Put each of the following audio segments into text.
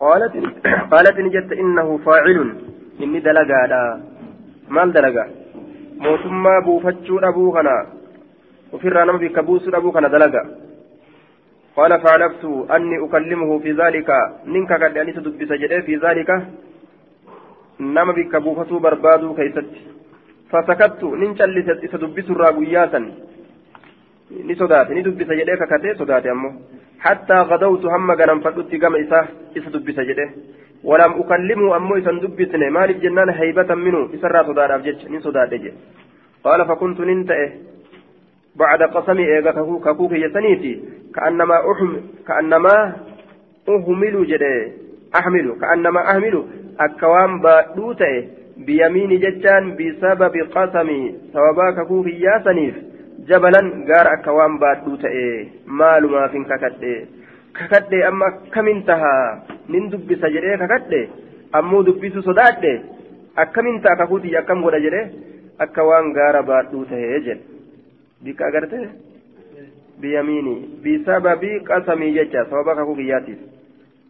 قالت قالت نجت إنه فاعل إني دلقا مال دلقا؟ موتما بوفتشو أبو غنا. وفر نم بك بوس أبو غنا دلقا. قال فعلفت أني أكلمه في ذلك. ننك قد أني تدبس في ذلك. نم بك بوفتو بربادو كيست. فسكت ننشلت إتدبس الراقياسا ni sodaate ni dubbisa jedhee kakatee sodaate ammoo hattaa gadawtu hamma ganamfadhutti gama isaa isa dubbisa jedhe ولم أكلمه أمو إسان دبتني. مالك جنان هيبة منه. إسرى صدار أفجج من صدار دجي قال فكنت ننتئه. بعد قسمي إيغا ككوك يسنيتي. كأنما أحم كأنما أهمل جدي أحمل كأنما أحمل أكوان بادوتئ بيمين ججان بسبب قسمي. سوابا ككوك ياسنيف. Jabalan gaara akka waan baadhuu ta'e maalumaaf hin kakadhe kakadhe amma akkamin taha nin dubbisa jedhee kakadhe ammoo dubbisu sodaadhe akkamin ta'a kakuutii akkam godha jedhe akka waan gaara baadhuu ta'e jedhe bika agarte biyamiini bisababii qasamii jecha sababa kakuu kiyyaatiif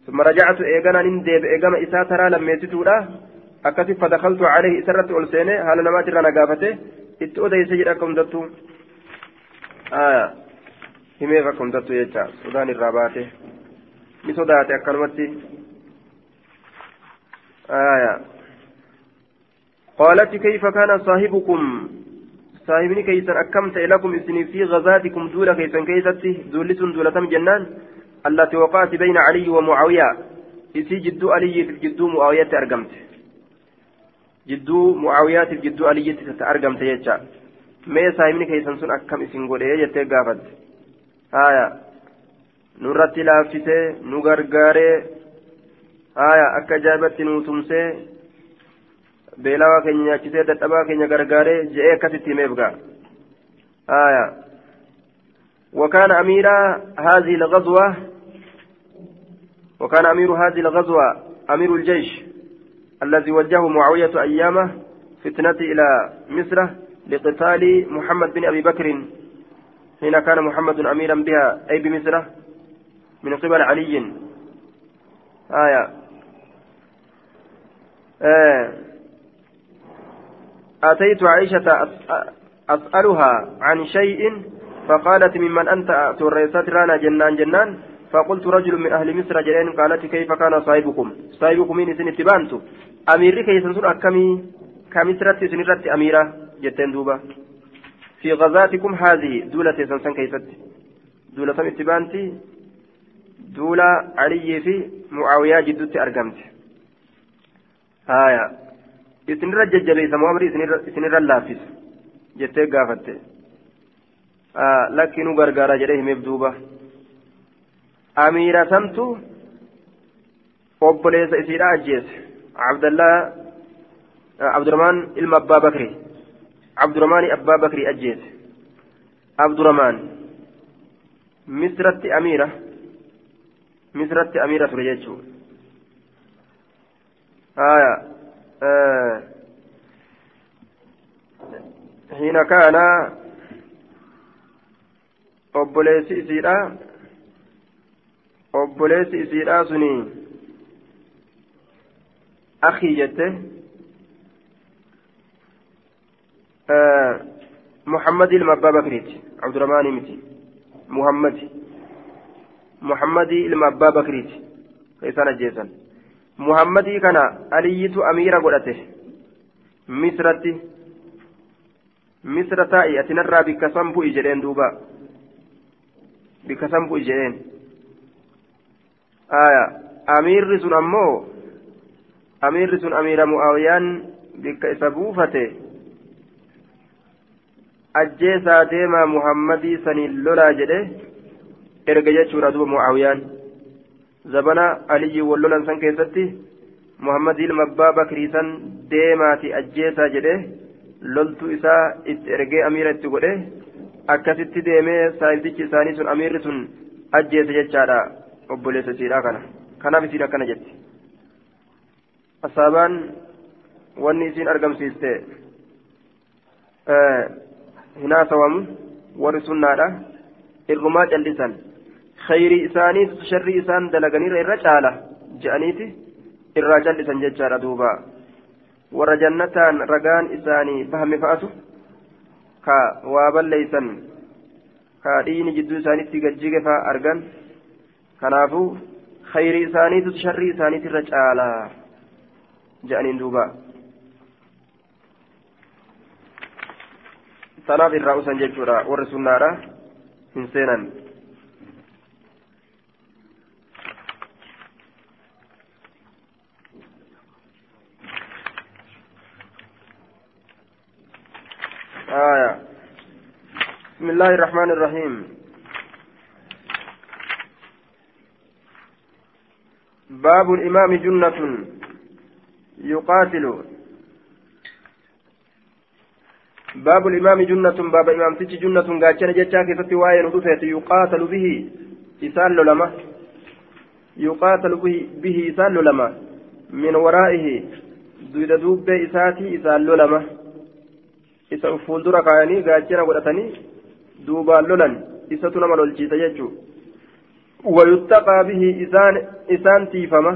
ثم رجعت إيغانا نندب إيغاما إسا ترى لما يسيتودا أكثر فدخلت عليه إسرت ألسيني هل نمات رانا قافته إتؤدى يسجد أكم دتو aya himee bakka hundattu jecha sodaan irraa baate. Ni sodaate akkanumatti. Aya قالت كيف كان صاحبكم صاحبني كيسا أكمت لكم إسني في غزاتكم دولة كيسا كيستي دولة دولة جنان التي وقعت بين علي ومعاوية إسي جدو علي في الجدو معاوية أرقمت جدو معاوية في الجدو علي أرقمت يجا mee saahibni keessan sun akkam isin godhee jettee gaafatte haya nurratti laaffisee nu gargaaree haya akka ajaa'ibatti nu tumsee beelawaa keenya nyaachisee dadhabaa keenya gargaaree je'ee akkasitti himeef gaa haya وكان أمير هذه الغزوة وكان أمير هذه الغزوة أمير الجيش الذي وجهه معاوية أيامه فتنة إلى مصر لقتال محمد بن أبي بكر حين كان محمد أميرا بها أي بمصر من قبل علي. آية. آه. أتيت عائشة أسألها عن شيء فقالت ممن أنت؟ تريسات رانا جنان جنان. فقلت رجل من أهل مصر جنان قالت كيف كان صاحبكم؟ صاحبكم من سن تبانتو أميري كي سنسر أكمي سنرت أميرة. Jetteen duuba في غزاتكم هذه دولة سنسن كيست دولة اتبانتي دولة علي في معاوية جدت أرقمت هايا jajjabeessa mu'amri isinirra laaffisa jettee gaafatte lakki nu gargaara jedhee himeef duuba amiira samtu obboleessa isiidha ajjeese abdallaa abdurahmaan ilma abbaa bakri عبد الرحمن أبا بكر أجيت. عبد الرحمن مصرت أميرة. مصرت أميرة رجيتشو. آية آه. حين كان obboleessi isiidha obboleessi isiidha suni akii jette محمد ilma abbaa bakriiti abdurahmaanii miti muhammadi muhammadii ilma abbaa bakriiti ka isaan ajjeesan muhammadii kana aliyyitu amiira godhate misratti misra taa'i atinarraa bikka san bu'i jedheen duuba bikka san bu'i jedheen aya amiirri sun ammoo amiirri sun amiira mu'aawiyaan bikka isa buufate ajjeesaa deemaa muhammadii saniin lolaa jedhe erga jechuudha duuba mucaawiyaan zabana aliyyi wal lolan san keessatti muhammadii ilma abbaa bakrii san deemaati ajjeesaa jedhe loltuu isaa itti ergee amiira itti godhe akkasitti deemee saayibdichi isaanii sun amiirri sun ajjeese jechaadha obboleessa isiidha kana kanaaf isiin akkana jetti asaabaan wanni isiin argamsiiste hinaasawamu warri sunnaadha irrumaa callisan khayrii isaaniif sharri isaan dalaganirra irra caala je'aniiti irraa jal'isan jechaadha duuba warra jannataan ragaan isaanii bahame fa'atu ka waa balleeysan ka dhiini jidduu isaaniitti gajjige argan kanaafuu khayrii isaaniitu sharrii isaaniitirra caalaa je'aniin duuba irraa usan jechuudha warri sunnaadha hin seenan آية بسم الله الرحمن الرحيم باب الإمام جنة يقاتل باب الإمام جنة باب إمام تجي جنة قاتل جتشا كيف وين ودفت يقاتل به إسال لما يقاتل به, به إسال لما من ورائه دويد دوب إساتي إسال لما isa fuuldura kaayanii gaachana godhatanii duubaan lolan isatu nama lolchiisa jechuun wayuttaqaa bihi isaan isaan tiifama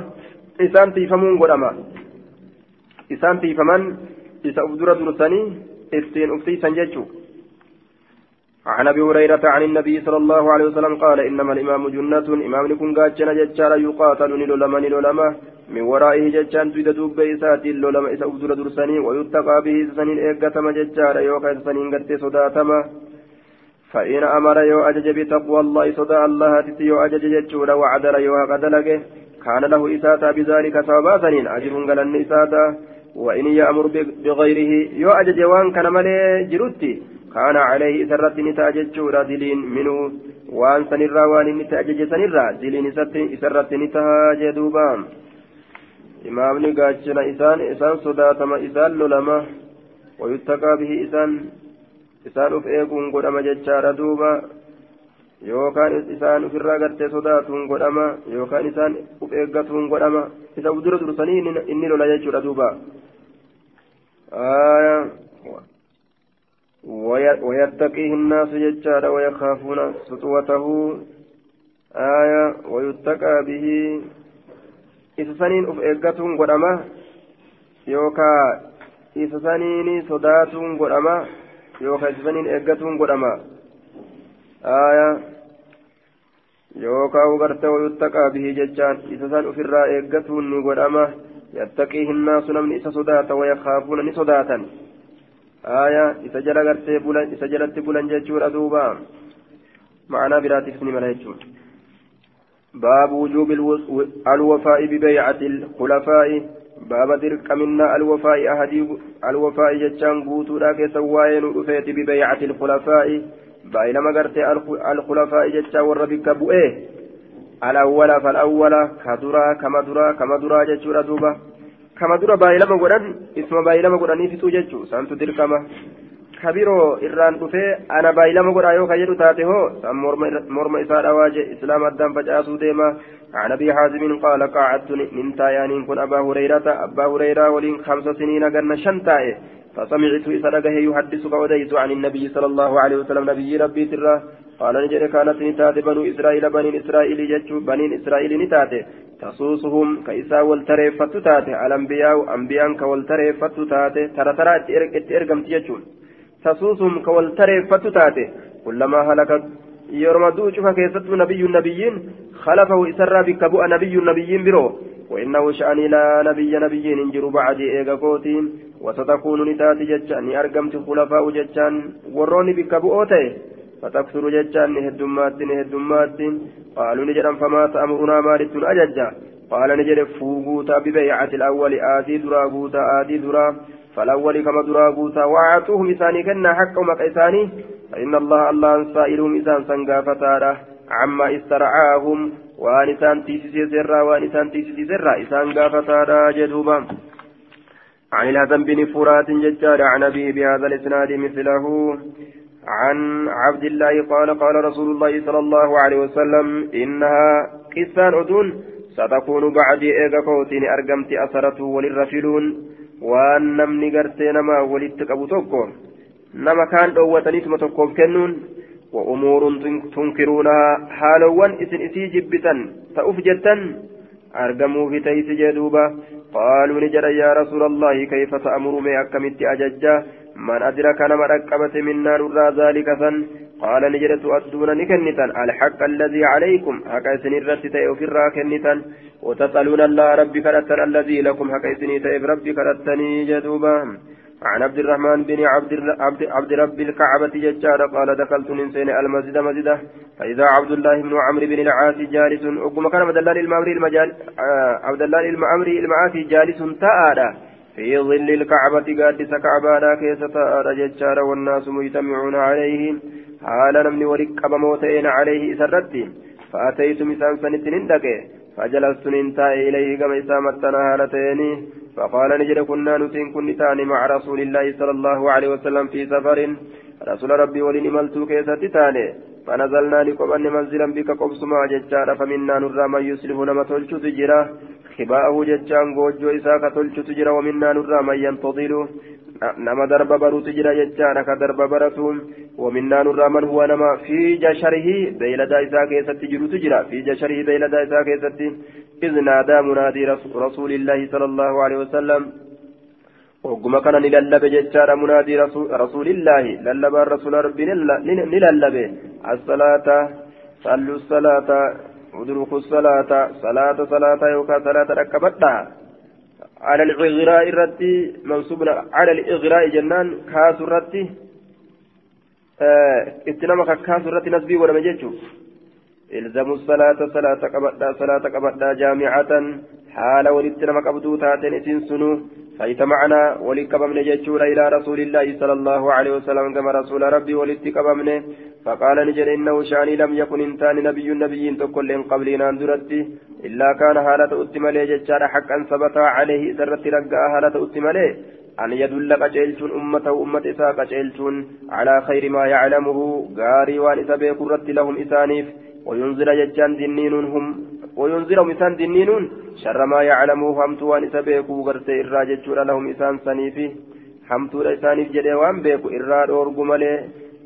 isaan tiifamuun godhama isaan tiifaman isa uf dura dursanii ittiin uftiisan jechuun عن أبي هريرة عن النبي صلى الله عليه وسلم قال إنما الإمام جنة امام كن غاچنا جچارا يقاتل نلولما نلولما من ورائه جچان تيد دوب بيسات لولما اذا ابدر درسني ويتقى به سنين ايغتما جچارا يوكا سنين غتي صداتما. فإن أمر يو أجج بتقوى الله صدى الله تتي يو أجج جچورا وعدل يو قدلك. كان له إساتا بذلك ثوابا سنين أجر قلن إساتا. وإن يأمر بغيره يو أجج وان كان ملي جرتي كان عليه سرت نتاججورا دلين منه وان سنرا وان نتاجج سنرا دلين سرت نتاج دوبا إمامني قاتشنا إسان إسان صداتما إسان لولما ويتقى به إسان إسان أف إيقون قدما ججارا دوبا. Yookaan isaan ofirraa gartee sodaatuun godhama yookaan isaan uf eeggatuun godhama isa dura dursanii inni lola jechuudha duuba ويتقيه الناس ججارا ويخافون سطوته آية ويتقى به saniin uf eeggatuun godhama yookaa isa saniin sodaatuun godhama yookaa isa saniin eeggatuun godhama aya yookaa ugartee wayuttaqaa bihi jechaan isa san ufirraa eeggatuun ni godhama yattaqiihi nnaasu namni isa sodaata wayakaafuuna ni sodaatan aya isa jala gartee bulan isa jalatti bulan jechuudha duuba ma'anaa biraatiif ni mala jechuudha باب وجوب الوفاء ببيعة الخلفاء باب درك منا الوفاء أهدي الوفاء جتشان قوتو لك سواين رفيت ببيعة الخلفاء بينما قرت الخلفاء جتشان وربك بؤيه الأول فالأول كدرا كما درا كما درا جتشورا دوبا كما درا بايلما قران اسم بايلما قراني فتو جتشو سانتو دركما kabiroo irraan dhufee ana baay'ilama godhaa yoo jedhu taate hoo san morma isaa dhawaaje islaam addaan facaasuu deema عن ابي حازم قال قعدت نمتا يعني كن ابا هريره ابا هريره ولين خمس سنين قرن شنتاء فسمعت إسرقه يحدث فأوديت عن النبي صلى الله عليه وسلم نبي ربي ترى. قال نجري كانت نتات بنو إسرائيل بني إسرائيل جتشو بني إسرائيل نتات تصوصهم كإسا والتريفت تاتي الأنبياء أنبياء كوالتريفت تاتي ترى ترى اتئرقم تيجون تسوسهم كوالتريفت تاتي كلما هلكت يرمدو شوف كيست نبي النبيين. خلفه إسرى بكبؤ نبي النبيين برو. وإنه شأني لا نبي نبي انجر بعد إيغا كوتين. وستكون نتاتي جتشان أرقمت خلفاء جتشان وروني بكبؤوتي فتكثر جتشان هدمات هدمات. قالوا نجرا فما تأمرنا مالت أججا. قال نجر فوقوتا ببيعة الأول آدي درا قوتا آدي درا. فالأول كما دراغوتا وعاتوهم إساني كنا حقهم إساني فإن الله الله سائلهم إسان سنقافتارا عما استرعاهم وأن إسان تيسي سرا وأن إسان تيسي سرا إسان قافتارا جدوبا. عن الهزم بن فرات ججار عن أبيه بهذا الإسناد مثله. عن عبد الله قال قال رسول الله صلى الله عليه وسلم إنها قسان أدون ستكون بعد إيغا كوتين أرقمت أثرته وللرفلون nama walitti qabu tokko nama kaan dhoowwataniituma tokkoof kennuun wa umuurun tunkiruunahaa haalowwan isin isii jibbitan ta'uuf jettan أرقموا في تيس جدوبا قالوا نجر يا رسول الله كيف تأمر مي أكمت أججا؟ من أدرك نما ركبت منا نرى ذلك فن. قال نجر تؤدون نكنتا الحق الذي عليكم حكا سنرت تأيو في الراكنتا وتسألون الله ربي كرتا الذي لكم حكا سنرت ربي كرتني جدوبا. عن عبد الرحمن بن عبد عبد, عبد رب الكعبة ججار قال دخلت من سين المسجد مسجدة فإذا عبد الله بن عمرو بن العاص جالس وكما كان عبد الله المعمري المجال آه، عبد الله المعمري المعاصي جالس تآدا في ظل الكعبة قادس كعبانا كيس تآدا ججار والناس مجتمعون عليه. حال نمني وركب موتين عليه سرتي فأتيت مسان سنتين فجلست ننتهي إليه كما إسامتنا هالتين فقال نجد كنا نتين كن تاني مع رسول الله صلى الله عليه وسلم في سفر. رسول ربي ولن ملتو كيسة تاني فنزلنا لكم أن منزلا بك قبسما ججار فمنا نرى من يسلف نما تلشو تجرا خباءه ججان قوجو إساك تلشو تجرا ومنا نرى من ينتظل نما درب برو تجرا ججان كدرب برتهم ومنا نرى من هو نما في جشره بيلدا إساك يستجر تجرا في جشره بيلدا إساك يستجر إذ نادى منادي رسول الله صلى الله عليه وسلم وقم كان نللب ججار منادي رسول الله للب الرسول ربي نللب. الصلاة صلوا الصلاة ادركوا الصلاة صلاة صلاة يوكا صلاة ركبتها. على الإغراء الرتي منصوب على الإغراء جنان كاس الرتي. آه اتنما كاس الرتي نسبي ولا إلزموا الصلاة صلاة قبدا صلاة قبدا جامعة. حال ولدت نما قبدو تاتين إسين سنو. فايت معنا ولد قبمنا جتشورا إلى رسول الله صلى الله عليه وسلم. كما رسول ربي ولدت قبمنا فقال نجر إنه شاني لم يكن إنتان نبي نبي تقول إن قبلنا أندرتي إلا كان حالة أتمالي جتشارا حقا ثبت عليه سرت رقا حالة أتمالي أن يدل قجيلتون أمته أمة إساء قجيلتون. على خير ما يعلمه. غاري وان إسا بيقرت لهم إسانيف. وينزل ججان دنينون هم وينزل مثان دنينون شر ما يعلمه همت وان إسا بيكو غرتي إرى ججور لهم إسان سنيفي همت إسانيف جدي وان بيكو إرى أورغو ملي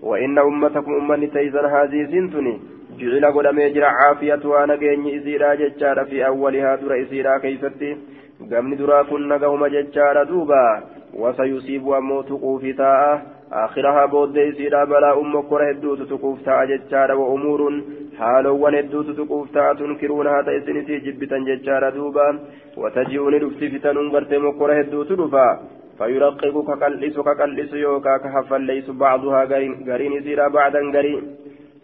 وإن أمتكم أمني تيزن هذه سنتني جعل قدمي جرى عافية وانا كيني إسيرا ججار في أولها در إسيرا كيستي قمني درا كن نقوم ججار دوبا وسيصيب أموت قوفي تاء آخرها بود إسيرا بلا أم كره الدوت تقوف تاء ججار وأمور ta'a tunkiruun haa ta'e isinisii jibbitan jechaadha duuba wataji'uuni dhufti fitanuun gartee mokkora hedduutu dhufa فيرقق كقلس كقلس يوكا كهفليس بعضها غرين يسيرا بعدا غرين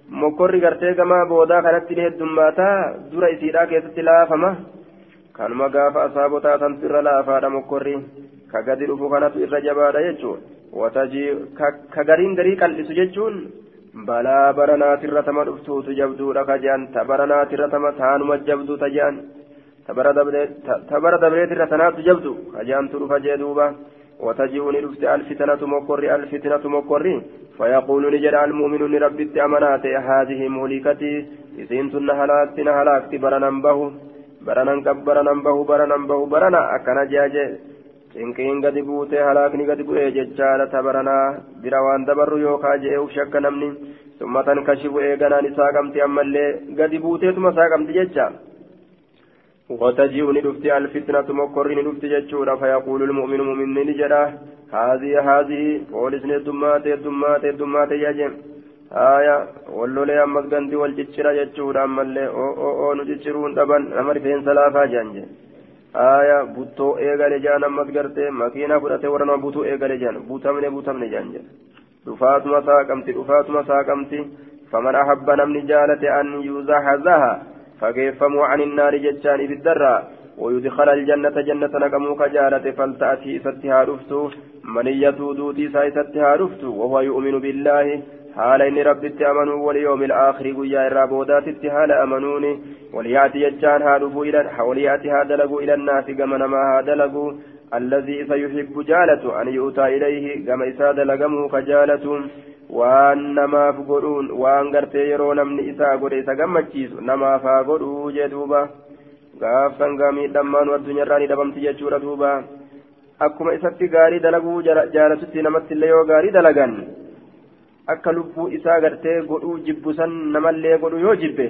مكوري غرتي كما بودا كانت هدماتا درا يسيرا كيست لافما. كان ما غاف أصابتا تنفر لافا مكوري كغدي رفو كانت إرجبادا يجون. وتجي كغرين غري قلس يجون balaa baranaatirra tama dhuftuutu jabduudha kajaan ta baranaatirra tama taanuma jabdu tajaan ta bara dabreetirra tanaatu jabdu kajaantu dhufa jee duuba وتجيء نفس الفتنة مقر الفتنة مقر فيقول نجد المؤمن ربي أمنات هذه مهلكتي إذن هلاكت هلاكت برنا به برنا برنا به برنا به برنا أكن جاجي cinqiin gadi buutee halaakni gadi bu'ee jechaadha tabaranaa bira waan dabarru yookaa je'ee uf shakka namni summatan kashibu eeganaan isaa qabti ammallee gadi buuteetuma isaa qabdi jecha وتجيء ندفت الفتنة مكر ندفت جتشورا فيقول المؤمن مؤمن نجرا هذه هذه قولس ندمات دمات دمات يجم آية واللولي أمس قندي والجتشرا جتشورا أما اللي أو أو أو نجتشرون طبعا أمر فين سلافا جانجي jaan ammas gartee makiinaa fudhatee warra nama butuu eegale jaan butamne butamne jaan jedhe dhufaatuma saaqamti dhufaatuma saaqamti faman ahabba namni jaalate an yuzahazaha fageeffamuu an innaari jechaan ibiddarraa ويدخل الجنة جنة نقموك جالة فلتأتي ستها رفتو منية دوتي سايستها رفتو وهو يؤمن بالله حال إن ربت أمنوا واليوم الآخر قيا الرابودات حال أمنوني وليأتي يجان هادفوا إلى وليأتي هذا لقوا إلى الناس كما ما هذا لقوا الذي سيحب جالة أن يؤتى إليه كما إساد لقمه كجالة waan namaaf godhuun waan gartee yeroo namni isaa godhe isa gammachiisu namaaf haa godhuu jee duuba gaafsan gaamiidhammaanu addunyaarraa ni dhabamti jechuudha duuba akkuma isatti gaarii dalaguu jaalatutti namatti illee yoo gaarii dalagan akka lubbuu isaa gartee godhuu jibbusan namallee godhu yoo jibbe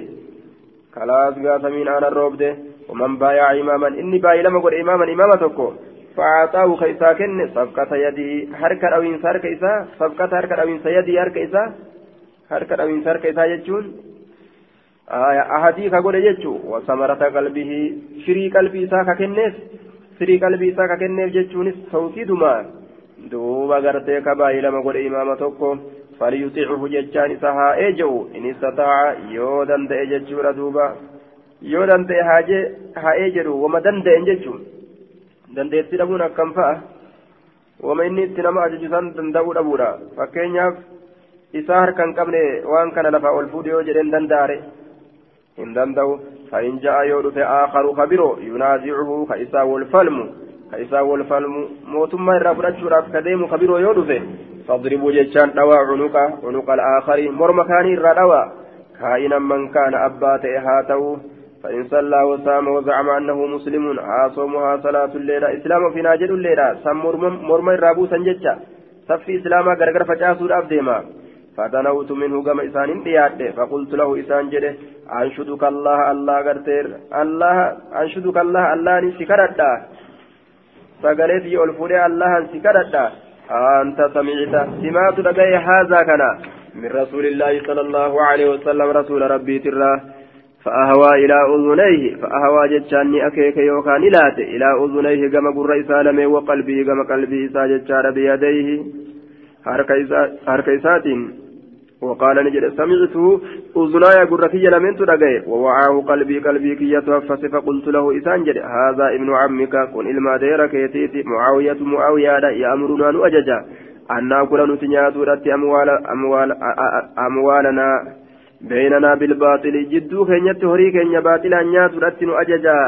kalaas gaafamiin aanan roobde ومن بايع إماما إني باي لما قل إماما إماما تكو فأعطاه كيسا كن صفقة يدي حركة أو إنسار كيسا صفقة حركة أو إنسا يدي حركة إسا حركة أو إنسار كيسا يجون آية أحدي كقول يجو وثمرة قلبه شري قلبي إسا ككنس شري قلبي إسا ككنس جتونس صوتي دما دوبا غرتي كباي لما قل إماما تكو فليطيعه جتان إسا ها إجو إن استطاع يودن دئ دوبا yoo danda'e haa'ee jedhu wama danda'en jechuun dandeettii dhabuun akkam fa'a wama inni itti nama ajaju san danda'uu dhabuudha fakkeenyaaf isaa harka hin qabne waan kana lafaa ol fuudhe yoo jedheen danda'are hin danda'u فإن جاء يورث آخر خبره ينازعه كإسا والفلم كإسا والفلم موتما الرافرات شراف كديم خبره يورث فاضربوا جيشان دوا عنق عنق الآخر مرمكاني الردوا كائنا من كان أبات إهاته فإن صلى وصام وزعم أنه مسلم عاصمها صلاة الليلة إسلام في ناجد الليلة سم مرمى الرابو سنججة صفي إسلاما غرغر فجاسو الأبديما فتنوت منه كما إسان دياد فقلت له إسان جده أنشدك الله الله غرتير الله أنشدك الله الله نسكرت سقلت يولفوني الله نسكرت أنت سمعت سمعت لقي هذا كان من رسول الله صلى الله عليه وسلم رسول ربي تراه فأهوى إلى أذنيه فأهوى جتشاني أكيك يوكان إلات إلى أذنيه كما قر إسالمي وقلبه كما قلبي إسا جتشار بيديه حرك إسات وقال نجد سمعته أذناي قرتي لمن تدقي ووعاه قلبي قلبي كي يتوفس فقلت له إسان جد هذا ابن عمك كن إلما ديرك يتيتي معاوية معاوية يأمرنا نؤججا أن نأكل نتنيات أموال أموال أموالنا بيننا بالباطل جدو كينيت هري كينيا باطلا نيات رت أججا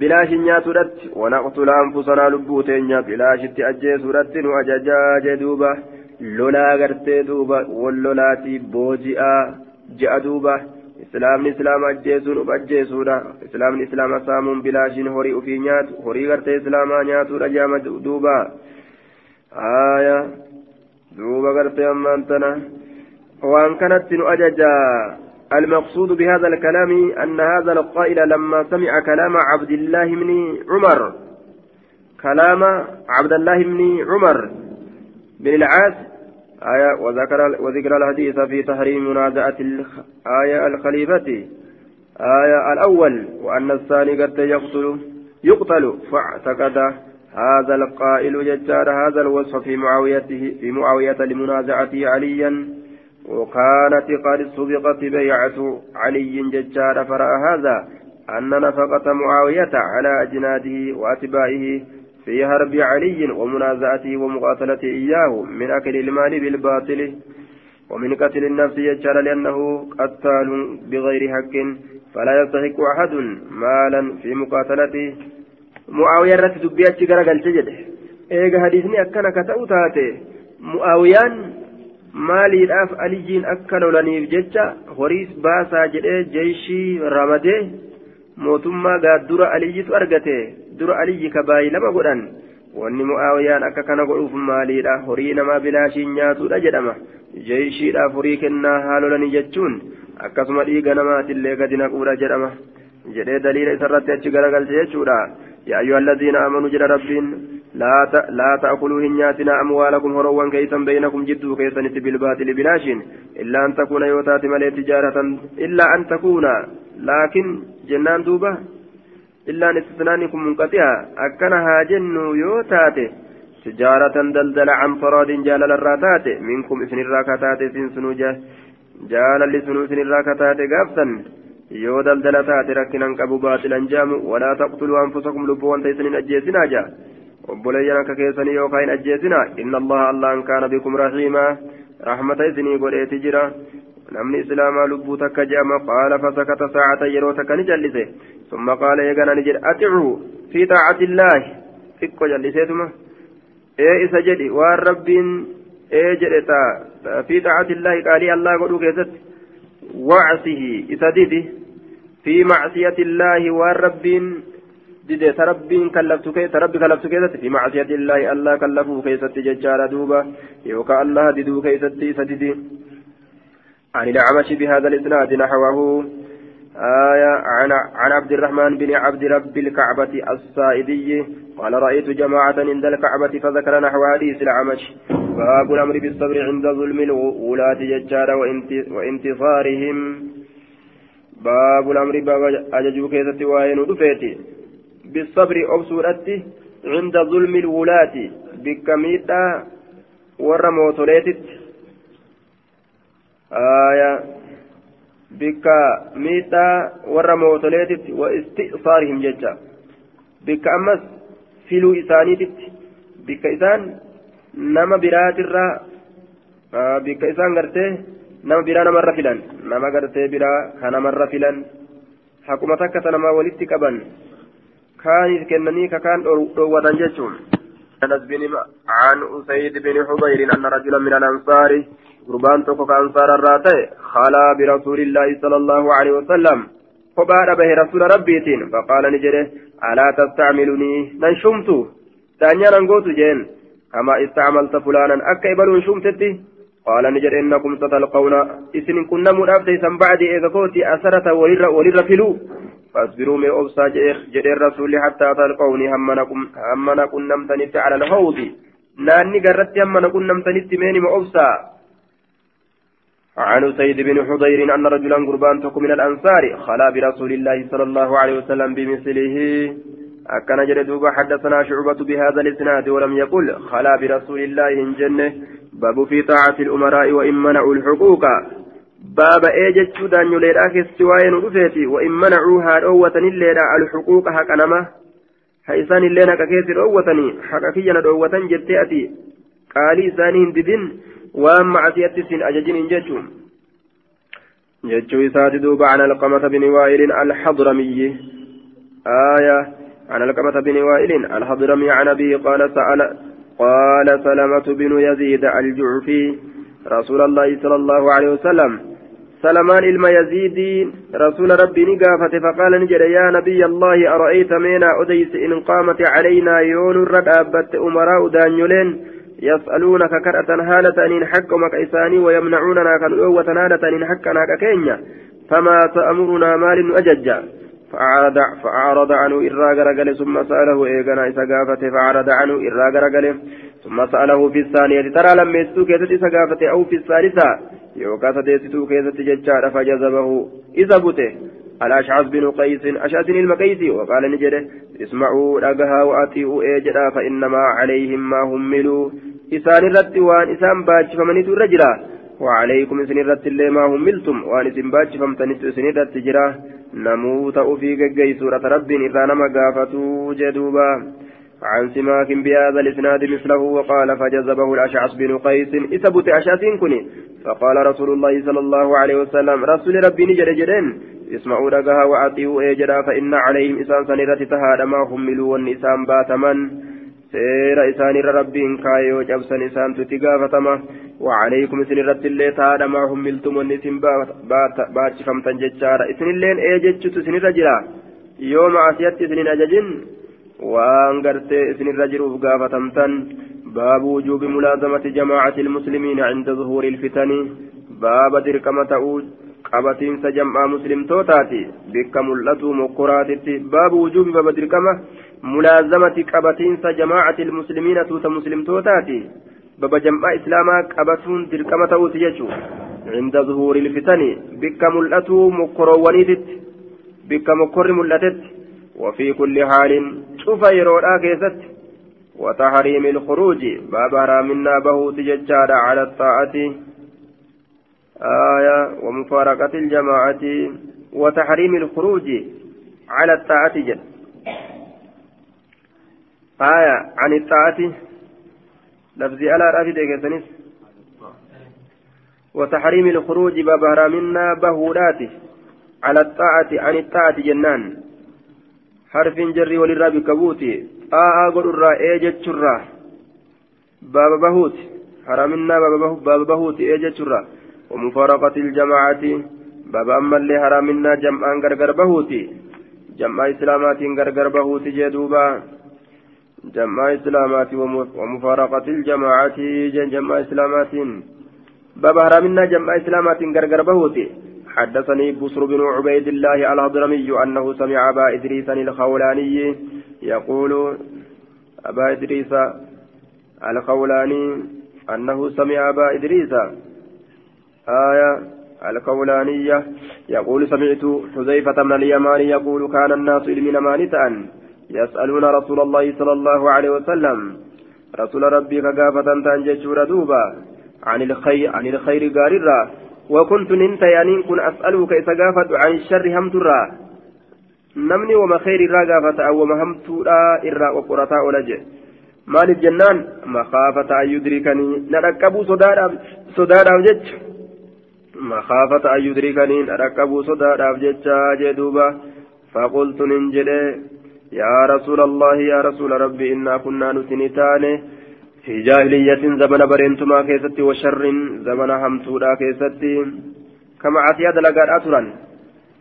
بلاش نيات رت ونقتل أنفسنا لبوتين بلاش تأجيس رت أججا جدوبة. لولا غرتي دوبا واللولاتي بوجئا جاء دوبا islaamni islaama ajjeesuun uf ajjeesuudha islaamni islaama saamuun bilaashiin horii ufii nyaatu horii gartee islaamaa nyaatuudha jaama duuba aya duuba gartee ammaan tana وأن كانت أججا المقصود بهذا الكلام أن هذا القائل لما سمع كلام عبد الله بن عمر كلام عبد الله بن عمر بن العاص آية وذكر وذكر الحديث في تحريم منازعة الآية الخليفة. آية الأول وأن الثاني قد يقتل يقتل فاعتقد هذا القائل ججار هذا الوصف في معاويته في معاوية لمنازعته عليا وكانت قد سبقت بيعة علي ججار فرأى هذا أن نفقة معاوية على أجناده وأتباعه في حرب علي ومنازعته ومقاتلته إياه من أكل المال بالباطل ومن قتل النفس يجعل لأنه قتال بغير حق فلا يستحق أحد مالا في مقاتلته معاوية رت دبيات شكرا قال تجد إيجا حديثني أكنا كتأو تاتي معاويان maaliidhaaf aliyyiin akka lolaniif jecha horiis baasaa jedhee jeeshii ramadee mootummaa gaaddura aliyyitu argate dura aliyyi kabaayii lama godhan wanni mu'aawiyaan akka kana godhuuf maaliidha horii namaa bilaashiin nyaatuudha jedhama jeeshiidhaaf horii kennaa haa lolanii jechuun akkasuma dhiiga namaatillee gadi naquudha jedhama jedhee daliila isarratti achi garagalche jechuudha yaa ayyuha alladhiina amanuu jedha rabbiin لا لا تأكلوا هنياتنا أموالكم هروا كيسا بينكم جدوا كيسا بالباطل بلاشين إلا أن تكون يوتات ملي تجارة إلا أن تكون لكن جنان دوبة إلا استثنانكم منقطعة أكنها جن يوتات تجارة دلدل عن فراد جال الراتات منكم إثن الراكتات سن سنوجة جال لسنو إثن الراكتات قابسا yoo daldala taate rakkinan qabu baatilan jaamu walaa taqtuluu anfusakum lubbuu wanta isinin ajjeesinaa jaa obboleeyyan akka keessanii yookaan hin ajjeesina inna allaha allaan kaana bikum rahiima rahmata isinii godheeti jira namni islaamaa lubbuu takka je'ama qaala fasakata saacata yeroo takka ni jallise summa qaala eegana ni jedhe aticuu fi taacati illaahi xiqqo jalliseetuma ee isa jedhi waan rabbiin ee jedhe taa fi taacati illaahi qaalii allaa godhuu keessatti wacsihi isa didi fi macsiyati illaahi waan rabbiin dide tarabbiin kallaftu tarabbi kallaftu keessatti fi macsiyati illaahi allah kallafuu keessatti jechaadha duuba yookaan allah diduu keessatti isa didi عن الأعمش بهذا الإسناد نحوه آية عن عن عبد الرحمن بن عبد رب الكعبة السائدي قال رأيت جماعة عند الكعبة فذكر نحو حديث العمش باب الأمر بالصبر عند ظلم الولاة ججار وانتصارهم. باب الأمر باب أججو كيسة وين دفيتي بالصبر أبصورتي عند ظلم الولاة بكميتا ورموتوليتت آية bikka miidhaa warra mootoleetitti wa isti'saarihim jecha bikka ammas filuu isaaniititti bikka isaan nama biraatirraa bikka isaan gartee nama biraa namarra filan nama gartee biraa ka namarra filan haquma takka ta namaa walitti qaban kaaniif kennanii ka kaan dhoowwatan jechuun أنس بن عن أسيد بن حضير أن رجلا من الأنصار قربان توكو كأنصار الراتي خلا برسول الله صلى الله عليه وسلم. فبار به رسول ربيتين فقال نجره ألا تستعملني؟ ننشمت ثانيا ننقوت جين كما استعملت فلانا أكيبل شمتتي؟ قال نجر إنكم ستلقون إسن كنا مرابتيسا بعد إذا كنت أسرة ولر فلو. فاصبروا من أبصى جد الرسول حتى تلقوني همنا كن نمتنت على الحوض ناني قررت همنا كن نمتنت ميني مأبصى عن سيد بن حضير أن رجلا قربان تكو من الأنصار خلا برسول الله صلى الله عليه وسلم بمثله. أكن جد دوبا حدثنا شعبة بهذا الإسناد ولم يقل خلا برسول الله جنة. باب في طاعة الأمراء وإن منعوا الحقوق. باب ايجت دان يليرا كستواين رفيتي وإن منعوا هاروة الليرا الحقوق حق نما. حيسان اللينا ككيسر أوتني حق كينا دوة جتئتي قالي ثاني ددين وأن معصية سن أججين جتشون جتشو إسات عن القمة بن وائل الحضرمي آية عن القمة بن وائل الحضرمي عن أبيه قال سأل قال سلمة بن يزيد الجعفي رسول الله صلى الله عليه وسلم سلمان ilma يزيد رسول ربي نقافة فقال نجد يا نبي الله أرأيت مينا أديس إن قامت علينا يون الردابة أمراء دانيولين يسألونك كرأة هالة إن حكمك إساني ويمنعوننا كنؤوة هالة إن حكنا ككينيا فما تأمرنا مال أجج فأعرض, فأعرض عنه إرى غرقل ثم سأله إيقنا إسا فأعرض عنه إرى غرقل ثم سأله في الثانية ترى لما يستوك يتسا أو في الثالثة. يوكا سديستو كيست ججار فجذبه إذا بته الأشعث بن قيس أشعث المقيسي وقال نجده اسمعوا رقها وأطيعوا إيجدا فإنما عليهم ما هملوا إسان الرد وان إسان باج فمنيت الرجلا وعليكم إسن الرد اللي ما هملتم وان إسن باج فمتنت إسن الرد جرا. نموت في قيس سورة رب إذا نما جدوبا عن سماك بهذا الإسناد مثله وقال فجذبه الأشعث بن قيس. إثبت أشعث كني. فقال رسول الله صلى الله عليه وسلم رسول ربي نجر جرين اسمعوا رقها وأطيعوا إيجرا فإن عليهم إسان سنرة تهاد ما هملوا والنسان باتمن سير إسان ربين كايو جبسن إسان تتقافتما وعليكم سنرة اللي تهاد ما هملتم والنسان باتشفمتن ججارا إسن اللين إيججت سنرة جرا. يوم عسيت سنين أججن waan gartee isinirra jiruuf gaafatamtan baabu wujuubi mulaazamati jamaacati ilmuslimiina cinda zuhuuri ilfitani baaba dirqama ta'uu qabatiinsa jam'aa muslimtootaati bikka mul'atuu mokkoraatitti baabu wujuubi baaba dirqama mulaazamati qabatiinsa jamaacati ilmuslimiina tuuta muslimtootaati baba jam'aa islaamaa qabatuun dirqama ta'uuti jechuu cinda zuhuuri ilfitani bikka mul'atuu mokkoroowwaniititti bikka mokkorri mul'atetti وفي كل حال شوف يرودا كيست وتحريم الخروج باب حرامنا به تججار على الطاعة. آية ومفارقة الجماعة. وتحريم الخروج على الطاعة جد. آية عن الطاعة. لفظي على رافد كيسنس وتحريم الخروج باب حرامنا بهودات على الطاعة عن الطاعة جنان. harfiin jarrii walirraa bikka buuti xaa'aa godhurraa ee jechurraa baaba bahuuti haraminaa baaba bahuuti ee jechurraa ومفارقة الجماعة بابا أما اللي هرامنا جمعان غرغر بهوتي جمع إسلامات غرغر بهوتي جدوبا جمع إسلامات ومفارقة الجماعة جمع إسلامات بابا هرامنا جمع إسلامات غرغر بهوتي حدثني بصر بن عبيد الله الهضرمي أنه سمع أبا إدريس الخولاني يقول أبا إدريس الخولاني أنه سمع أبا إدريس آية الخولانية يقول سمعت حذيفة من اليمان يقول كان الناس إلمنا مانتا يسألون رسول الله صلى الله عليه وسلم رسول ربي كقافة تنجج دوبا عن الخير عن الخير قاررا وكنت ننت يعني كن أسألك إذا قافت عن الشر همترا. نمني وما خير الرا قافت أو وما همترا إرا وقرتا ولجه مال الجنان؟ مخافة أن يدركني. نركبوا صدادا جج. مخافة أن يدركني. نركبوا صدادا جج جدوبا. فقلت ننجل يا رسول الله يا رسول ربي إنا كنا نتنتانه في جاهلية زمن برينتما كيستي وشر زمن همتودا كيستي. كما عتيا دلقات أترا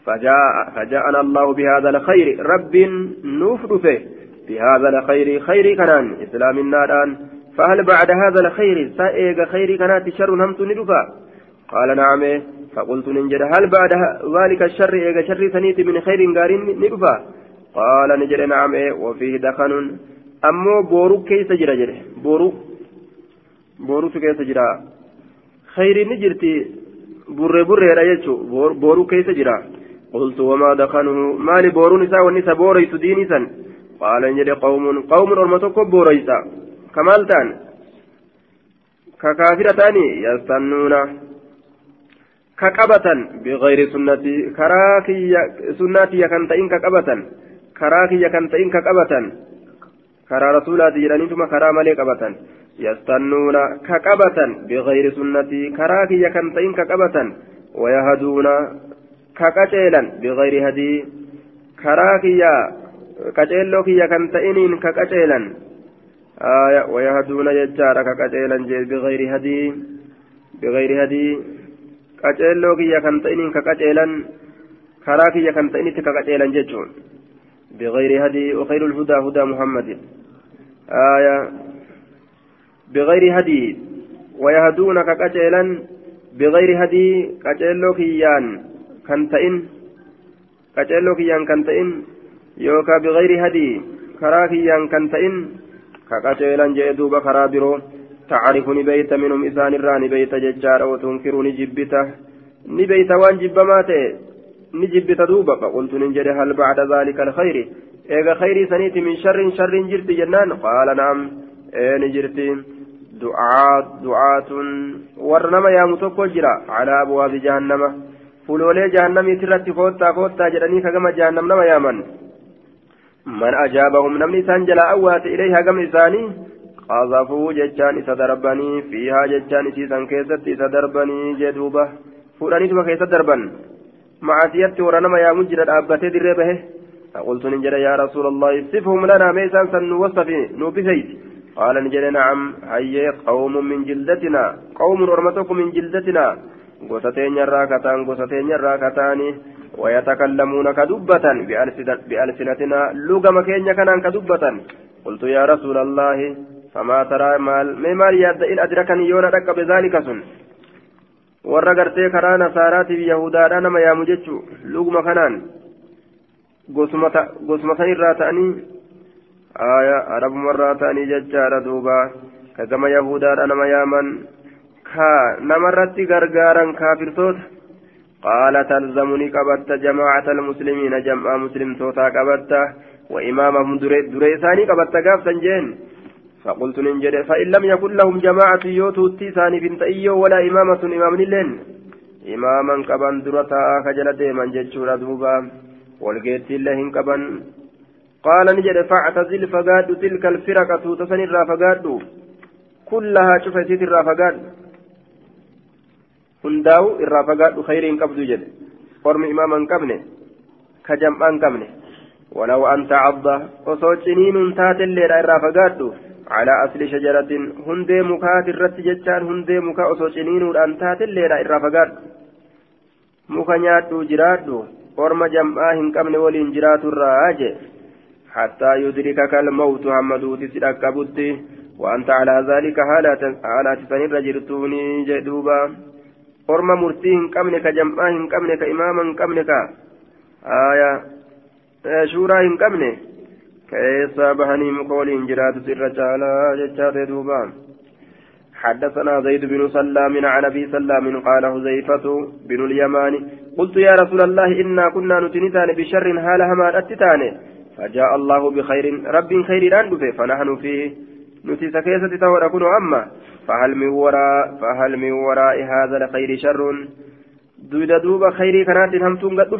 فجاء فجاءنا الله بهذا الخير. رب نفرفه بهذا الخير خير كنان. إسلام النار فهل بعد هذا الخير سائق خير كنات شر همت ندفا قال نعم. فقلت ننجد هل بعد ذلك الشر إيغا شر سنيت من خير قارين ندفا قال نجد نعم. وفيه دخن. Ammoo booruu keessa jira jedhe booruu booruutu keessa jira khayriin ni jirti burree burreedha jechuun booruu keessa jira qultu wamaa dakanuhu maali booruun isaa wanni isa booreysu diinii san qaala jedhe qawmuun qawmuun orma tokko booreysa kamaal ta'an ka kaafira ta'anii yastannuuna ka qabatan biqayri sunnati karaa kiyya sunnatiyya kan ta'in ka qabatan karaa kiyya kan ta'in ka qabatan karaa rasuulaati jedhaniituma karaa malee qabatan yastannuuna ka qabatan bigayri sunnatii karaa kiyya kan ta'in ka qabatan wayahaduuna ka qaceelan bigayri hadii karaa kiyya qaceelloo kiyya kan ta'iniin ka qaceelan wayahaduuna jechaadha ka qaceelan jee bigayri hadii bigayri hadii qaceelloo kiyya kan ta'iniin ka qaceelan karaa kiyya kan ta'initti ka qaceelan jechuun بغير هدي وخير الهدى هدى محمد آية بغير هدي ويهدونك كجيلا بغير هدي كجيلو كيان كنتئن كجيلو كيان كنتئن يوكا بغير هدي كرا كنتئن كجيلا جئدوب كرا برو. تعرف نبيت منهم إسان الراني بيت ججار وتنكر نجبته نبيت وان جب ماته نجب تدوبا فقلت ننجري هل بعد ذلك الخير؟ إيغا خير سنيت من شر شر جرت جنان قال نعم إيه نجرت دعاة دعاة ورنما يا متوكل على أبواب جهنم فلولي جهنم ترت كوتا كوتا جراني كما جهنم نما يا من من أجابهم نمني سانجلا أوات إليها كم إساني قذفوا جتان إسا دربني فيها جتان إسيسان كيست إسا دربني جدوبة فلاني تبا كيست دربن معصيتي ورنما يا مجرد أبتي دري به فقلت نجري يا رسول الله صفهم لنا ميسان سنوصفي نوبسيت قال نجري نعم هي قوم من جلدتنا قوم أرمتكم من جلدتنا gosateen irraa kataan gosateen irraa kataani ويتكلمون كدبة بألسنتنا لغم كينيا كان كدبة قلت يا رسول الله فما ترى مال ما مال يد إن أدركني يونا بذلك سن warra gartee karaa nasaaraatiif yahudaadhaa nama yaamu jechuu luguma kanaan gosuma san irraa ta'anii arabumarraa ta'anii jechaadha duuba ka gama yahudaadha nama yaaman ka namarratti gargaaran kaafirtoota قال تلزمني قبت جماعة المسلمين جمع مسلم توتا قبت وإمامهم دريساني قبت قاف سنجين فقلت ننجد فإن لم يكن لهم جماعة يوتو التيساني بنت إيو ولا إمامة إمام لين إماما كبان درتا خجل ديما جتشورا دوبا والقيت الله كبان قال نجد فاعتزل فقاد تلك الفرقة تسنر فقاد كلها شوف سيت الرافقاد هنداو الرافقاد خير قبض جد قرم إماما كبنه كجمعا كبنه ولو أنت عضة وصوتنين تات الليل الرافقاد على أصل شجرة هندي مكات الرت جتان هندي مكا أصوشنين أن تاتل إرى فقاد مكا نياتو جراتو orma jam'aa hin qabne waliin jiraatu irraa aje حتى يدركك الموت محمد تسرك بطي وأنت على ذلك حالة سنر جرتوني جدوبا qabne ka imaama hin qabne ka. Aayaa shuuraa hin qabne? كيسا بهني مقولين جرات سر تعالى جتشات دوبا حدثنا زيد بن سلام عن ابي سلام قال حذيفة بن اليمان قلت يا رسول الله إنا كنا نتنتان بشر هالها ما أتتان. فجاء الله بخير رب خير راندفه فنحن فيه نتي سكيسة تورا كنو أما. فهل من وراء فهل من وراء هذا الخير شر؟ دودا دوبا خيري كانت همتون قد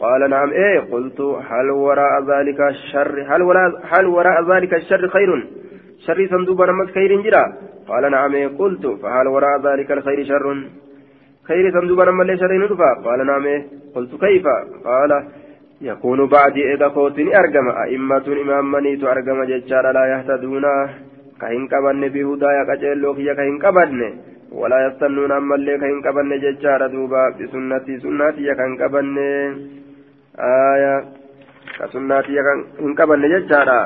قال نعم إيه قلت هل وراء ذلك الشر هل وراء هل وراء ذلك الشر خير؟ شر صندوق نمت خير جرا. قال نعم إيه قلت فهل وراء ذلك الخير شر؟ خير صندوق نمت شر ندفع قال نعم ايه قلت كيف قال يكون بعدي إذا كوتني أرجم أئمة إمام منيت أرجم ججار لا يهتدون كهن كبن بهدايا كجلو كيا كهن كبن ولا يستنون أما اللي كهن كبن ججار دوبا بسنتي سنتي كهن كبن آية كسناتي إن قبل نججارا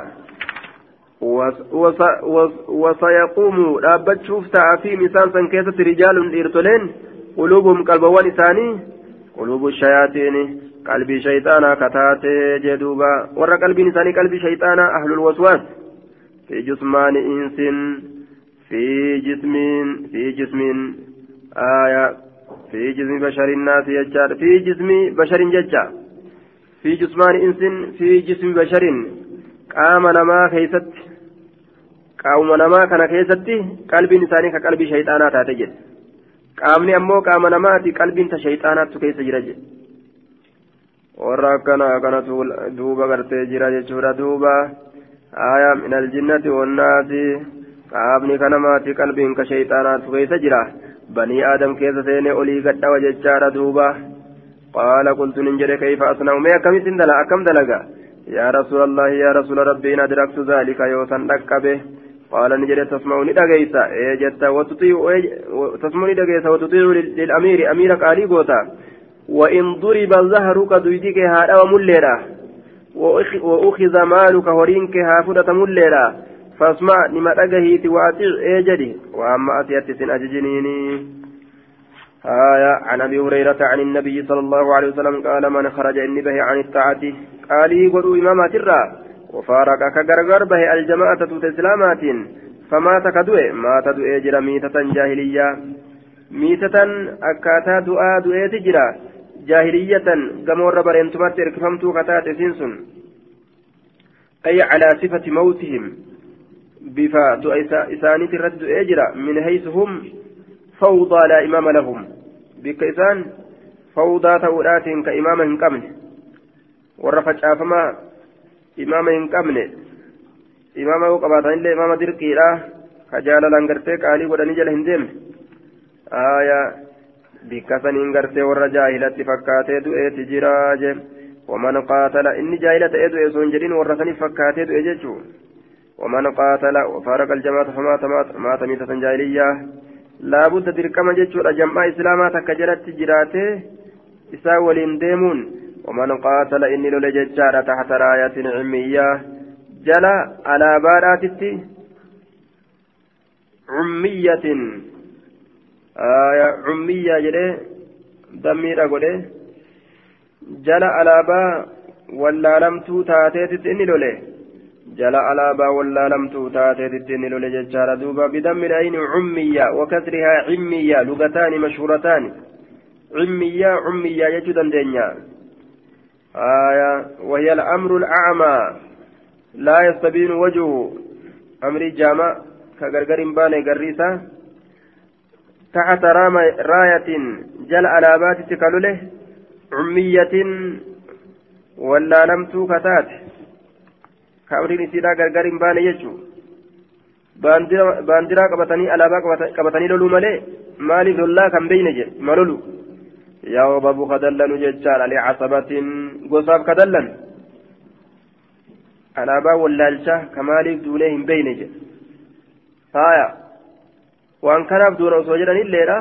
وسيقوم رابتشوف تعافي مثال سنكيسة رجال إرتلين قلوبهم قلبوان إساني قلوب الشياطين قلبي شيطانا كتاتي جدوبا. ورى قلبي إنساني قلبي شيطانا أهل الوسواس. في جسمان إنس في جسم في جسم آية في جسم بشر الناس يجار في جسم بشر ججار في جسمان إنس في جسم بشر. قام نما كيست قام نما كان كيست قلب إنساني كقلب شيطانا تاتجد qaamni ammoo qaama namaati qalbiin ta shayxaanaattu keessa jira je warra akkana kanatu duuba gartee jira jechuudha duuba aya min aljinnati wannaasi qaamni kanamaati qalbiin ka shayxaanaattu keessa jira banii aadam keessa seene olii gadhawa jechaadha duuba قال قلت ننجر كيف أصنع ما كم سندلا أكم دلقا يا رسول الله يا رسول ربي إن أدركت ذلك يوسن به قال نجر تسمعني دقيسا إيجت وتطيع تسمعني دقيسا وتطيع للأمير. أمير قالي قوتا. وإن ضرب ظهرك دويدك هذا ومليرا. وأخذ مالك هورينك هافدة مليرا. فاسمع لما دقهيت وأطيع. إيجدي وأما أتيت سن آية. عن أبي هريرة عن النبي صلى الله عليه وسلم قال من خرج إني به عن الطاعة. قال يقول إمامة الرا. وفارق كغرغر به الجماعة تسلامات فمات كدوء مات دوء جرى ميتة جاهلية ميتة أكاتا دعاء دوء تجرى جاهلية قمور برينتمات إركفمتو كتات سنسن أي على صفة موتهم بفا دعاء إساني ترد أجرى من حيث هم فوضى لا إمام لهم بك إسان فوضى تورات كإمام imaama hin qabne imaama yoo qabaatan illee imaama dirqiidha. Ka jaalalaan gartee qaalii godhanii jala hin deemne. Aaya bikka saniin gartee warra jaahilatti fakkaatee du'eeti jiraa je waman qaatala inni jaahila ta'ee du'e osoo hin jedhin warra saniif fakkaatee du'e jechuu waman qaatala faaraqa aljamaata famaata maata miitatan jaahiliyyaa. Laabudda dirqama jechuudha. Jam'aa islaamaa takka jalatti jiraatee isaa waliin deemuun waman qaatala inni lole jechaadha taxta raayatin cimiyyaa jala alaabaadhaatitti cummiyatin cummiyaa jedhee dammiidha godhe jala alaabaa wallaalamtuu taateetitti inni lole جل على با ولا لم تؤتى تتني لولي ججارة دوبا بدم العين عمية وكسرها عمية لغتان مشهورتان عمية عمية يجد دنيا آية وهي الأمر الأعمى لا يستبين وجهه أمر جامع كغرغر باني غريسة تحت راية جل على بات تكالوله عمية ولا لم تكتات kaabiriin isiidhaa gargar hin baane jechuun baandiraa qabatanii alaabaa qabatanii loluu malee maaliif lollaa kan beeyne jedhe yaa obabu kadallanu jechaadha licasabatiin gosaaf kadallan alaabaa wallaalchaa ka maaliif duunee hin beeyne jedhe faaya waan kanaaf duuna osoo jedhanilleedha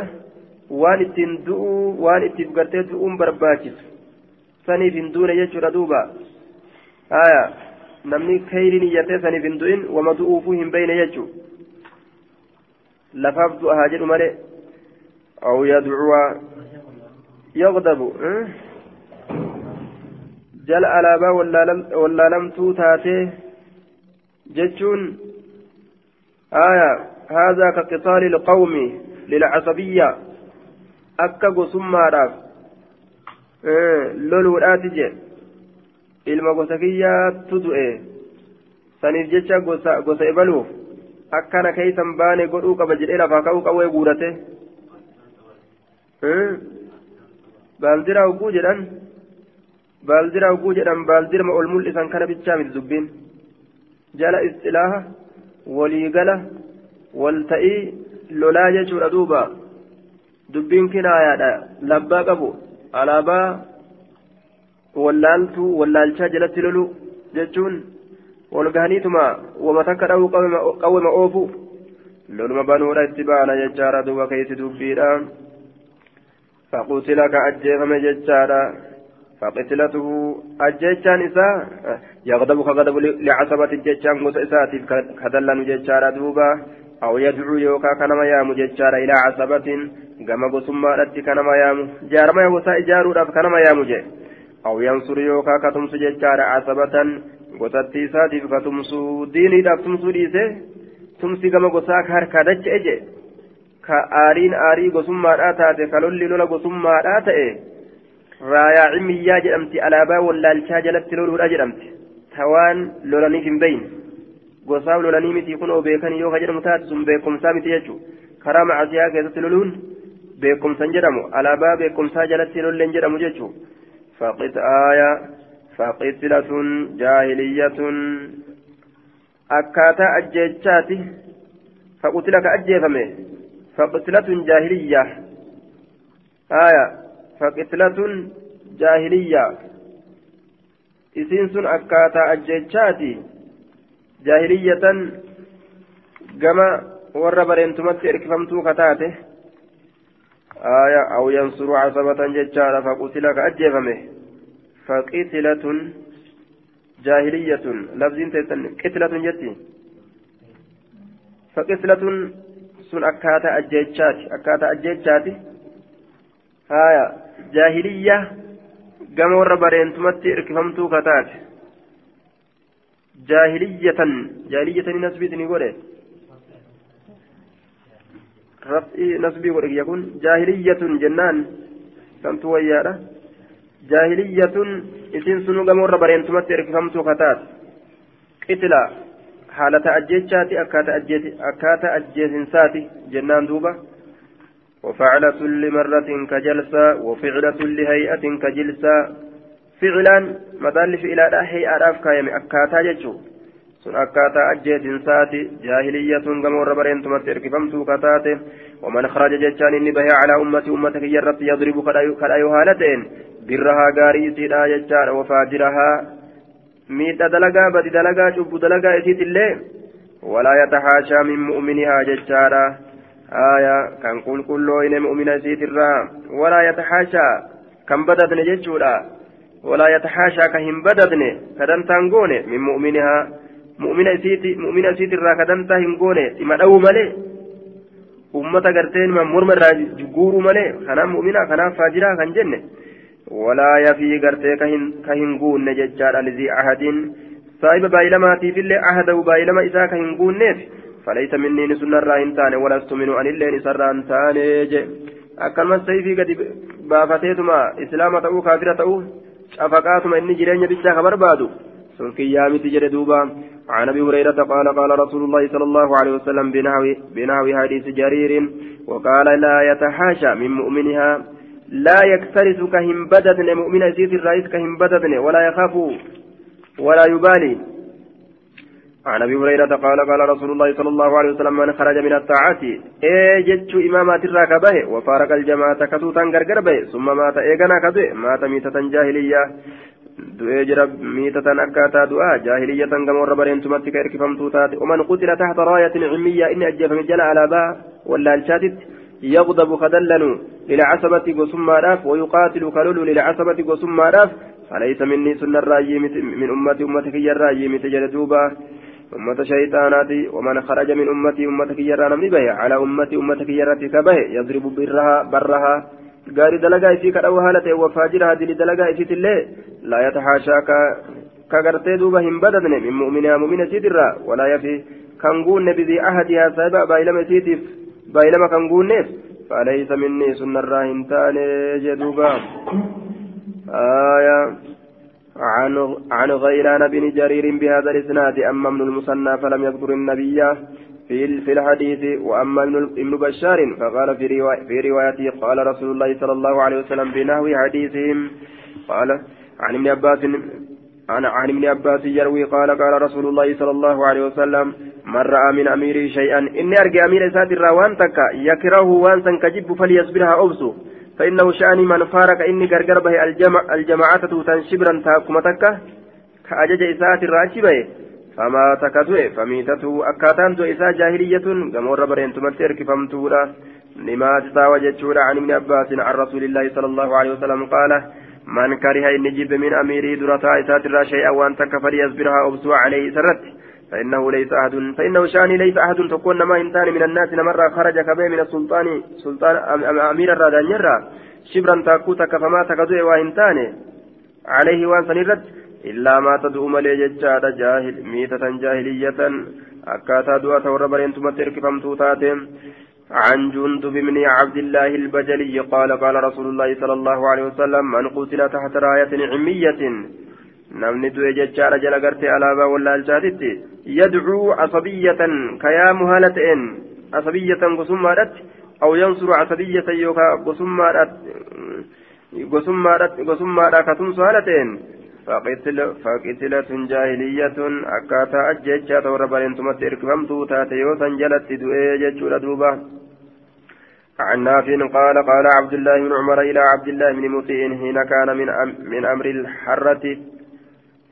waan ittiin du'uu waan ittiif gartee du'uun barbaachisu saniif hin duune jechuudha duuba faaya namni kayriin iyyatee saniif hin du'in wama du'uufuu hin beeyne jechuu lafaaf du'a haa jedhu malee أو يدعو يغضب أه؟ جل ألابا ولا لم توتاته جتشون آية هذا كقتال القوم للعصبية أكا قسمى راف أه لولو الآتجة gosa ibaluuf akkana keeysan baane godhuu qaba jedhee lafaa ka'uu qawwee guurate baaldira hogguu jedhan baaldira hogguu jedhan baaldirma ol mul'isan kana bichaa miti dubbiin jala istilaaha waliigala walta'ii lolaa jechuudha duuba dubbiin kinaayaadha labbaa qabu alaabaa wallaaltuu wallaalchaa jalatti lolu jechuun walgahaniituma wama takka qawwema oofu loluma banuudha itti baana jechaadha duuba keeysi dubbiidha فقتل كأجيفم ججارا فقتلته أجيشان إساء يغضب كغضب لعصبة الجيشان قوس إساتي كدلن ججارا دوبا أو يدعو يوكا كنما يام ججارا إلى عصبة كما قسم رتي كنما يام جارما يوسا إجارو رف كنما يام جي أو ينصر يوكا كتمس ججارا عصبة قوساتي إساتي كتمسو ديني رف تمسو ديسي تمسي كما قوسا كهر كدج إجي Ka aariin aarii gosummaadhaa taate ka lolli lola gosummaadhaa ta'e raayaa cimiyyaa jedhamti alaabaa wallaalchaa jalatti loluudha jedhamti tawaan lolaniif hin beeyne gosaaf lolanii miti kunoo beekanii yoo ka jedhamu taate sun beekumsaa miti jechuu karaa macasiyaa keessatti loluun beekumsan jedhamu alaabaa beekumsaa jalatti lolleen jedhamu jechuu faqit aaya faqitilatun jaahiliyyatun akkaataa ajjeechaati faqutila ka ajjeefame فقتلة جاهلية آية فقتلة جاهلية إسين أكاتا أجيتشاتي جاهلية كما warra bareentumatti erkifamtuu kataate aya aw yansuru casabatan jechaadha faqutila ka ajjeefame faqitilatun jaahiliyatun labziin teessan qitilatun jetti faqitilatun sun akkaataa ajjeechaati akkaataa ajjeechaati haya jaahiliyya gama warra bareentumatti irkifamtuu kataate jaahiliyyatan jaahiliyyatanii nasbiitini godhe raf'i nasbii godhe kiyya kun jaahiliyyatun jennaan samtu wayyaadha jaahiliyyatun isin sunu gama warra bareentumatti irkifamtuu kataate qitila haalata ajjechaati akkaataa ajjeesinsaati jennaan duuba وفعل كل مرة كجلسة وفعل كل هيئة كجلسة فعلا مدال فعلا هيئة أفكا أكاتا جتشو sun akkaataa ajjeesinsaati jaahiliyyatuun gama warra bareentumatti erkifamtuu kataate waman kharaja jechaan inni bahee calaa ummati ummata kiyya irratti yadribu kadhayu haala ta'een birrahaa gaarii isiidha jechaadha wafaajirahaa miidha dalagaa badi dalagaa cubbu dalagaa isiitillee walaa yatahaashaa min mu'minihaa jechaadha aya kan qulqullooyne mu'mina isiitirraa walaa yatahaashaa kan badadne jechuudha walaa yatahaashaa ka hin badadne kadantaan goone min mu'minihaa mu'mina isiiti mu'mina isiitirraa kadantaa hin goone dhima dha'uu malee ummata garteen morma irraa guuruu malee kanaaf mu'mina kanaaf faajiraa kan jenne ولا يفي غرتي كهن كهن قون نججار الذي عهد صاحب بايلماتي في اللي عهده بايلما إذا كهن قون نيف فليس مني نسن الراهن تاني ولست من أن اللي نسران تاني جي أكلم السيفي قد بافتيتما إسلام تأو كافرة تأو. شفقاتما إني جرين بيتشا خبر بادو. سنكي يامي تجري دوبا. عن أبي هريرة قال قال رسول الله صلى الله عليه وسلم بنحو بنحو حديث جرير. وقال لا يتحاشى من مؤمنها. لا يكترث كهم بددن مؤمن زيد الرئيس كهم بددن ولا يخاف ولا يبالي. عن أبي هريرة قال قال رسول الله صلى الله عليه وسلم من خرج من الطاعات اي جتش إمامات الراكبة وفارق الجماعة كتوتا غرغر به ثم مات ايغنا كدو مات ميتة جاهلية. du'ee jira miitatan akkaataa du'aa jaahiliyyatan gama warra bareentumatti ka erkifamtuu taate waman qutila tahta raayatin cimiyyaa inni ajjeefame jala alaabaa wallaalchaatitti يغضب خدلن للعصبة قسما راف ويقاتل كلول للعصبة قسما راف فليس مني سنة الراجي من أمتي أمتك يا الراجي متجل دوبا. أمة شيطاناتي ومن خرج من أمتي أمتك يرى نمني به. على أمتي أمتك يرى كبه يضرب برها برها. قال دلقا إسي كدو هالته وفاجرها دل دلقا إسي تلي. لا يتحاشى كغرتي دوبا هم بددن من مؤمنها مؤمنة سيدرا. ولا يفي كنقول بذي أحدها سابع بايلما سيتف بايلما كنقول نيف فليس مني سنة الراهن تاني جدوبا آية عن عن غيران بن جرير بهذا الاسناد اما ابن المثنى فلم يذكر النبي في في الحديث واما ابن بشار فقال في رواية في روايته قال رسول الله صلى الله عليه وسلم بنحو حديثهم قال عن ابن عباس عن عن ابن عباس يروي قال قال رسول الله صلى الله عليه وسلم من رأى من اميره شيئا إني ارجع أمير ساتر وأن تكا يكره وأن كجب فليصبرها اوسو فإنه شأني من فارق إني غرغر به الجمع الجماعة توتان شبرا تاكما تكا كأجج إساءة الراشي به فما تكتوه فميتته أكاتان تو إساء جاهلية قمور برين تمتر كفمتورا لما جتشورا عن ابن عباس عن رسول الله صلى الله عليه وسلم قال من كره إن جيب من أميره درتا إساءة الراشي أو أن تكفر يصبرها أبسوا عليه سرت فإنه ليس أحد فإنه شاني ليس أحد تكون ما إنسان من الناس نمر خرج كبه من السلطان سلطان أمير الرادان يرى شبرا تاكوتا كفما تكدوه وإنسان عليه وان سنرد إلا ما تدعو ملي جاهل ميتة جاهلية أكاتا دعاة وربرين تمتر كفمتو تاتم عن جندب بن عبد الله البجلي قال قال رسول الله صلى الله عليه وسلم من قتل تحت راية عمية namni du'e jechaadha jala gartee alaabaa wallaalchaatitti yadcuu asabiyyatan kayaamu haala ta'een asabiyyatan gosummaadhatti aw yansuru asabiyyatan yookaa gosummaadha katumsu haala ta'een ajjechaa ta'u irra bareentumatti irkifamtuu taate yoo san jalatti du'ee jechuudha duuba عن نافع قال قال عبد الله بن عمر إلى عبد الله بن مطيع حين كان من من أمر الحرة.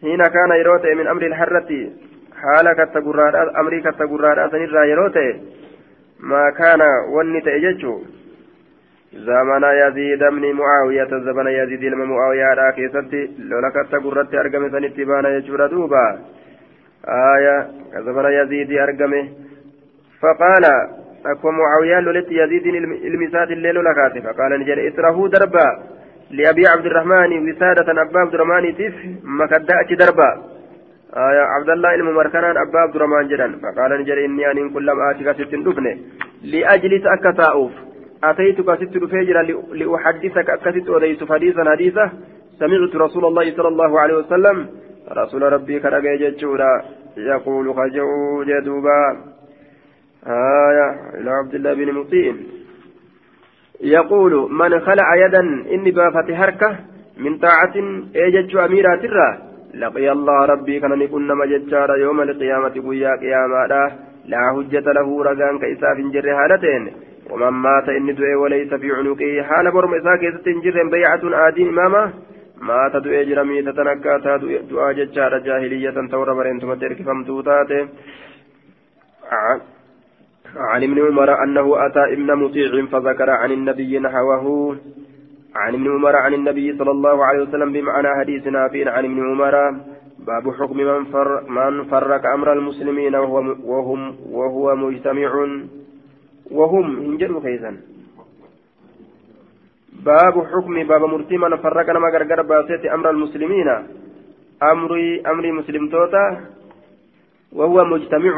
حين كان يروت من أمر الحرة. حال كتغراد أمري كتغراد سنرى يروت. ما كان ونت إججو زمن يزيد بن معاوية زمن يزيد لما معاوية راكي ستي لولا كتغرد أرقم سنتبان يجور دوبا. آية زمن يزيد أرقم فقال أكو معاوية لولت يزيد المسات الليل لكاتي. فقال نجل إسره دربا لأبي عبد الرحمن وسادة أبا عبد الرحمن تف مكدأت دربا. آية عبد الله الممركنان أبا عبد الرحمن جدا. فقال نجر إني أن كلما آتيك ست دفنه لأجلس أكتاؤف. أتيتك ست فجرا لأحدثك أكست أوديت حديثا حديثا سمعت رسول الله صلى الله عليه وسلم. رسول ربي كرقي جتشورا يقول خجعوا جدوبا. آية إلى عبد الله بن مطيع. يقول من خلع يدا إني بافت هركة من طاعة إيجج أميرات الرا لقي الله ربي كان نكون مججارا يوم القيامة قيا قياما لا. حجة له رقان كإساف جر هالتين ومن مات إني دعي وليس في عنقه. حال برم إساك جر بيعة آدين إمامه مات دعي جرمي تتنكاتا دعا ججارا جاهلية تورا برين ترك فمتوتاته عن ابن عمر أنه أتى ابن مطيع فذكر عن النبي نحوه. عن ابن عمر عن النبي صلى الله عليه وسلم بمعنى حديث نافع عن ابن عمر. باب حكم من, فر من فرق أمر المسلمين وهو وهم وهو مجتمع. وهم هنجر كيسا باب حكم باب مرتي من فرق نما غرغر باسيت أمر المسلمين. أمري أمري مسلم توتا. وهو مجتمع.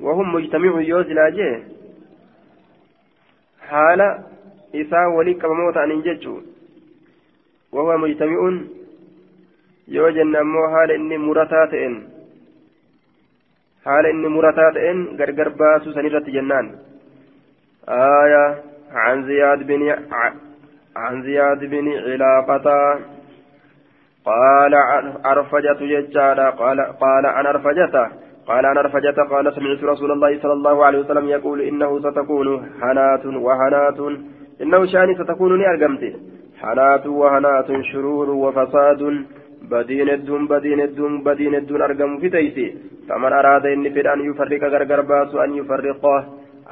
وهم مجتمع يوزلا جه حال إساء ولي كمموت عن إنججو وهو مجتمع. يوجن أمو حال إني مرتات حال إني مرتات إن غرغر باسو سنيرة جنان آية عن زياد بن عن زياد بن علاقة قال أرفجت ججارا قال قال أنا أرفجته قال أنا رفجت قال سمعت رسول الله صلى الله عليه وسلم يقول إنه ستكون حنات وهنات إنه شاني ستكون أرقمت حنات وهنات شرور وفساد الدون بدين الدون بدين الدون أرقم في تيسي فمن أراد إن فد أن يفرق غرغر باس أن يفرق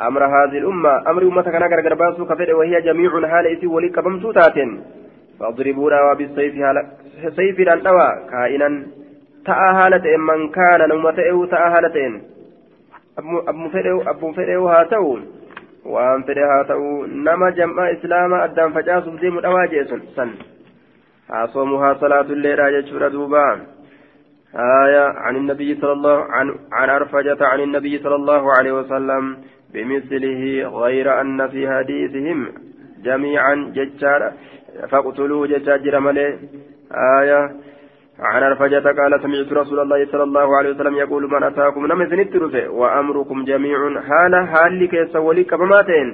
أمر هذه الأمة أمر أمتك أنا غرغر باس كفر وهي جميع حال إسي ولي كبمتوتات فاضربونا وبالسيف سيف الأنتوى كائنا ta'een man kaana namuma ta'eewu ta'a haala ta'een. Abbuun fedheewu haa ta'u waan fedhe haa ta'u nama jam'aa islaamaa addaan facaasuuf deemu soomu haa salaatulleedha jechuudha duuba آية عن النبي صلى الله عن عن أرفجة عن النبي صلى الله عليه وسلم بمثله غير أن في حديثهم جميعا ججار فاقتلوه ججاجر ملي. آية عن أرفجة قال سمعت رسول الله صلى الله عليه وسلم يقول من أتاكم نمز نترفه وأمركم جميع حال حال كيس ولي كبماتين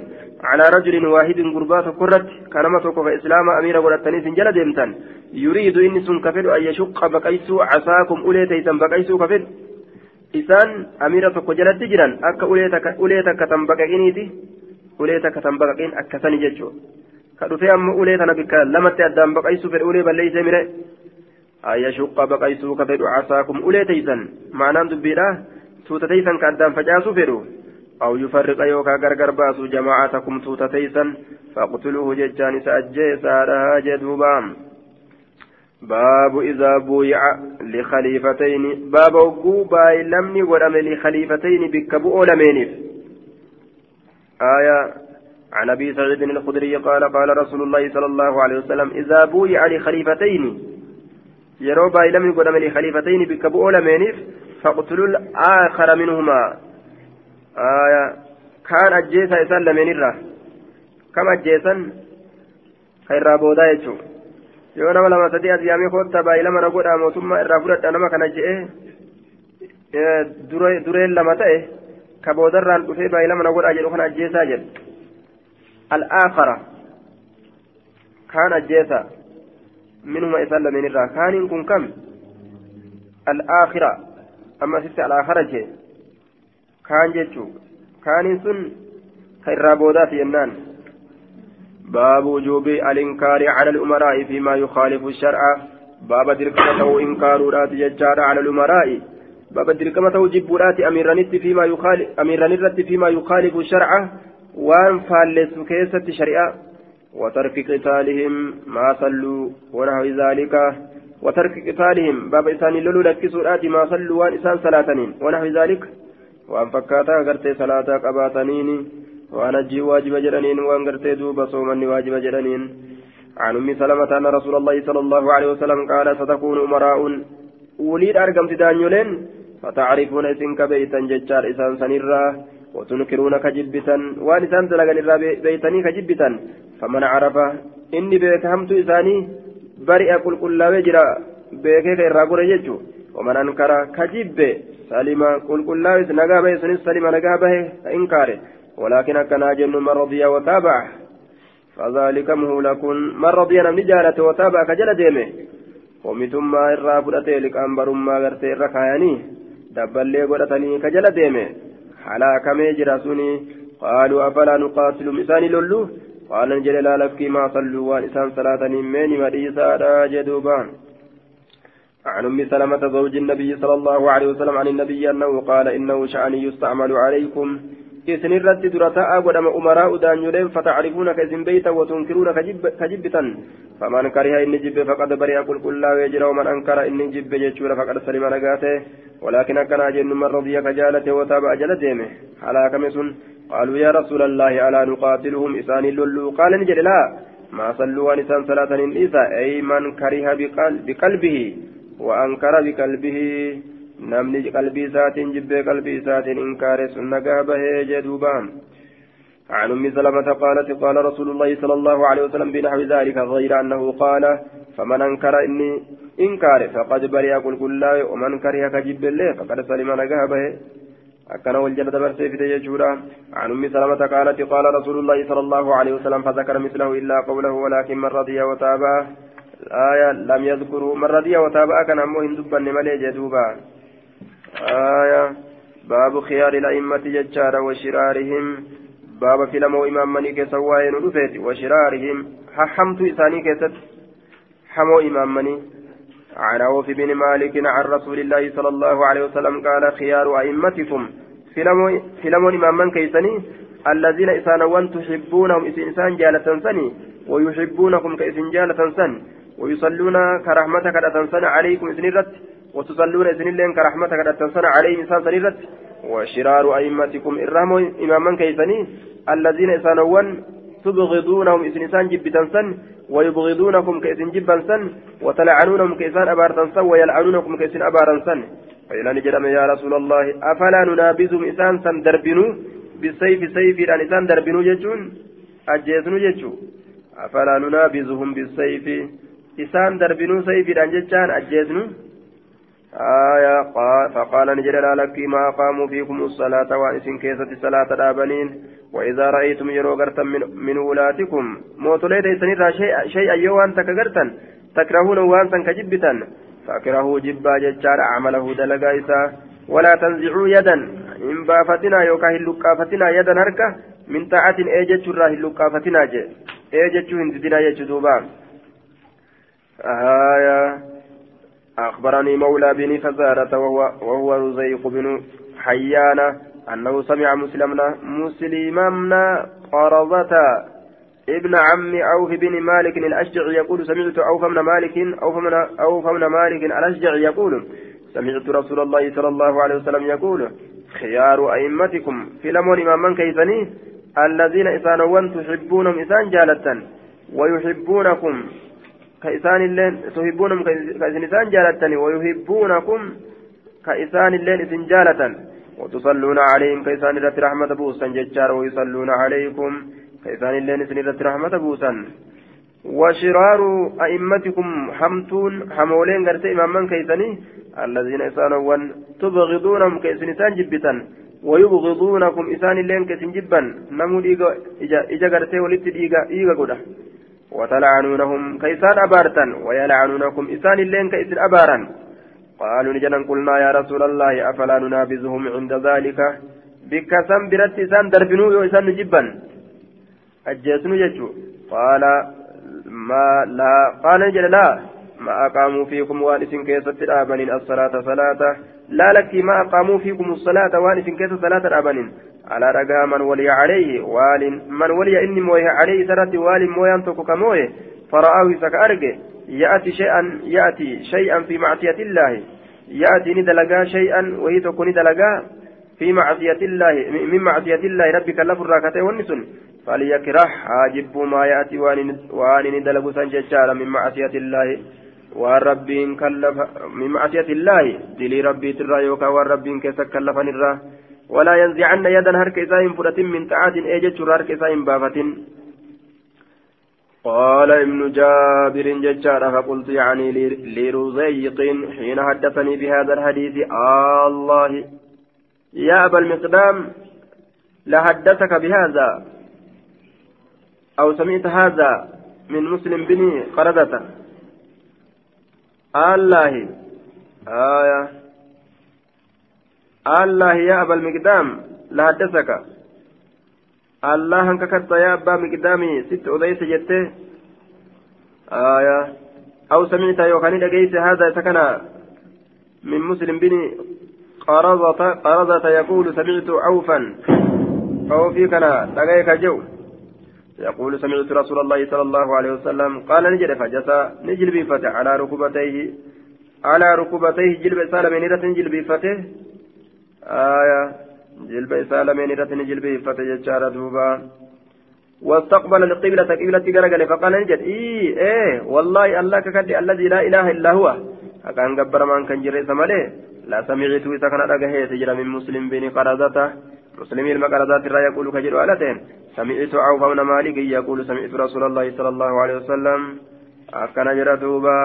على رجل واحد قربات قرت كلمتك فإسلام أمير ولتني سنجل ديمتن يريد إني سن كفر أن يشق بقيسو عساكم أوليتيتا بقيسو كفر. إسان أمير تقجلت جرا أكا أوليتك تنبقينيتي أوليتك تنبقين أكا سنججو كدفي أم أوليتنا بك لمت أدام بقيسو في الأولي بل ليس منه أن يشق بقيسو كفر عساكم أوليتيتا معنى دبيرا توتتيسا كأدام فجاسو فيرو. أو يفرق يوكا غرغر باسو جماعتكم توتتيسا فاقتلوه ججان سأجيسا لها جدوبام باب إذا بويع لخليفتين باب وقو باي لمني ولم لخليفتين بكبو لمينف آية عن أبي سعيد الخدري قال قال رسول الله صلى الله عليه وسلم إذا بويع لخليفتين يرو باي لمني ولم لخليفتين بكبو لمينف فاقتلوا الآخر منهما. آية كان أجيسا إسان لمن كم أجيسا خير بودا يجو yoo nama lama sadii as yaamee koottaa baay'ee lama na godhaa mootummaa irraa fudhadha nama kana je'ee dureen lama ta'e ka boodarraan dhufee baay'ee lama na godhaa jedhu kana ajjeesaa jedhe al'aakara kaan ajjeesa minuma isaan lameen irraa kaaniin kun kam al'aakira amma asitti al'aakara jee kaan jechuu kaaniin sun ka irraa boodaati jennaan. باب وجوب الإنكار على الأمراء فيما يخالف الشرع باب دركمته إنكار رات ججار على الأمراء باب دركمته جبرات أميرانت فيما يخالف أميرانت فيما يخالف الشرع وان فالس كيسة شريعة وترك قتالهم ما صلوا ونحو ذلك وترك قتالهم باب إسان لولو لكسورات ما صلوا وان إسان صلاتنين ونحو ذلك وان فكاتا غرتي صلاة قباتنين waan ajjii waajiba jedhaniin waan gartee duuba soomanni waajiba jedhaniin عن أم سلمة أن رسول الله صلى الله عليه وسلم قال ستكون أمراء وليد أرقم تدانيولين فتعرفون إسنك بيتا ججار إسان سنرا وتنكرون كجبتا وان إسان دلغن الرا بيتني كجبتا فمن عرف إني بيك همت إساني برئ قل قل لا وجرا بيك الرا يجو ومن أنكر كجب سلم قل قل لا نقا بيسن سلم نقا به إنكاره ولكن أكنا جن من رضي وتابع. فذلك مهلك من رضي نمني جالته وتابع كجل ديمه. ومثم إرى فلتي لكأنبر ما غرتي ركاياني دبلي قدتني كجل ديمه. حلاك ميجر قالوا أفلا نقاتل مساني لولو؟ قال نجل لا لفكي ما صلوا وإسان صلاة من مريسا راجدوبان. عن أم سلمة زوج النبي صلى الله عليه وسلم عن النبي أنه قال إنه شأن يستعمل عليكم. إذن الرد درتاء ودم أمراء دانيولين فتعرفون كإذن بيتا وتنكرون كجبتا. فمن كره إن جب فقد برئ قل قل لا ويجر ومن أنكر إن جب جتشور فقد سلم نقاته. ولكن كان جن من رضي كجالته وتابع جلديمه على كمسن قالوا يا رسول الله ألا نقاتلهم؟ إسان لولو. قال نجد لا. ما صلوا ونسان صلاة إذا أي من كره بقلبه. وأنكر بقلبه. qalbii isaatiin jibbee qalbii isaatiin inkaare sun nagaa bahee jedhuubaan عن أم سلمة قالت قال رسول الله صلى الله عليه وسلم بنحو ذلك غير أنه قال فمن أنكر إني إنكار فقد برئ قل كل ومن كره كجب الله فقد سلم نجاه به أكن والجنة برسي في تجورا عن أم سلمة قالت قال رسول الله صلى الله عليه وسلم فذكر مثله إلا قوله ولكن من رضي وتابع الآية لم يذكروا من رضي وتابع كان أمه هندبا ملي جدوبا آية باب خيار الأئمة ججارا وشرارهم باب فيلمو إمام مني كسواين رفيت وشرارهم ححمت إساني كست حمو إمام مني عن عوف بن مالك عن رسول الله صلى الله عليه وسلم قال خيار أئمتكم فيلمو إمام من كيسني الذين إسانوان تحبونهم إنسان جالة سني ويحبونكم كإسن جالة سن ويصلون كرحمتك على عليكم إسن رت وتصلون إذن الله كرحمتك أتنسن عليهم إنسان سنيرت وشرار أئمتكم إرام إماما كيسني الذين إسانوان تبغضونهم إذن إسان جبتن سن ويبغضونكم كإذن جبا سن وتلعنونهم كإسان أبارتن سن ويلعنونكم كإذن أبارا سن فإلى نجرم يا رسول الله أفلا ننابذهم إسان سن دربنوا بالسيف سيف أن إسان دربنوا ججون؟ أجيسنوا ججو. أفلا ننابذهم بالسيف دربنوا سيف أن ججان أجيسنوا آية فقال نجد لك ما قاموا فيكم الصلاة وإسن كيسة الصلاة الآبنين وإذا رأيتم يرو من, من ولاتكم موت ليت سنرى شيئا شيء يوان تكغرتن تكرهون وانسا كجبتا فاكرهوا جبا ججار عمله دلقا ولا تنزعوا يدا إن بافتنا يوكا هلقافتنا يدا هركة من طاعة إيجت الراه هلقافتنا جي إيجت هنددنا يجدوبا آية أخبرني مولى بن فزارة وهو, وهو رزيق بن حيانة أنه سمع مسلمنا مسلمنا قرضة. ابن عم عوف بن مالك الأشجعي يقول سمعت عوف بن مالك عوف بن مالك الأشجعي يقول سمعت رسول الله صلى الله عليه وسلم يقول خيار أئمتكم في لمن إماما كيفني؟ الذين إسانوا تحبونهم إسان جالة ويحبونكم كإسان اللين تحبونهم كإسان جالة ويحبونكم كإسان اللين إسان جالة وتصلون عليهم كيسان رت رحمة بوسا ججار ويصلون عليكم كيسان اللين سن رت رحمة بوسا وشرار أئمتكم حمتون حمولين غرت إماما كيساني الذين إسانوا تبغضونهم كيسان إسان جبتا ويبغضونكم إسان اللين كيسان جبا نمو إجا غرتي ولت إيغا قدا وتلعنونهم كيسان أبارتا ويلعنونكم إسان اللين كيسان أبارا قالوا نجنا قلنا يا رسول الله أفلا ننابذهم عند ذلك؟ بك سن برت سان دربنو يسان جبا أجيسنو يجو قال ما لا. قال نجل لا. ما أقاموا فيكم وانس كيسة الآبنين الصلاة صلاة. لا لك ما أقاموا فيكم الصلاة وانس كيسة صلاة الآبنين على رقا من ولي عليه وال من ولي إني مويه عليه سرت وال مويه أنتك كمويه فرآه سكأرجه يأتي شيئا يأتي شيئا في معصية الله. يأتي ندلقا شيئا وهي تكون ندلقا في معصية الله من معصية الله ربك لف الراكتين والنسن. فليكره حاجب ما يأتي وان ندلق سنججارا من معصية الله. والرب كلف من معصية الله. دلي ربي ترى يوكا والرب كيسك كلفا نرى. ولا ينزعن يدا هرك إساهم فرة من تعاد إيجت هرك إساهم بافة قال ابن جابر ججار فقلت يعني لرزيق حين حدثني بهذا الحديث آه الله يا أبا المقدام لحدثك بهذا أو سمعت هذا من مسلم بن قردة. آه الله آية الله يا أبا المقدام لحدثك الله هنك كتا يا أبا مقدامي ست أديس جته آية أو سمعت يوكاني لقيت هذا سكن من مسلم بن قرضة قرضة يقول سمعت عوفا أو في كان لقيك جو يقول سمعت رسول الله صلى الله عليه وسلم قال نجد فجسا نجل بفتح على ركبتيه على ركبتيه جلب سالم نيرة جلب بفتح آية جلب إسالمين رتن جلب فتججار دوبا. واستقبل القبلة قبلة قرقل فقال نجد إيه إيه والله الله ككد الذي لا إله إلا هو. أكان قبر من كان جري سمالي. لا سمعت إذا كان أدقه تجرى من مسلم بن قرزته مسلم المقرزات الرا يقول كجر علتين سمعت عوف بن مالك يقول سمعت رسول الله صلى الله عليه وسلم. أكان جرى دوبا.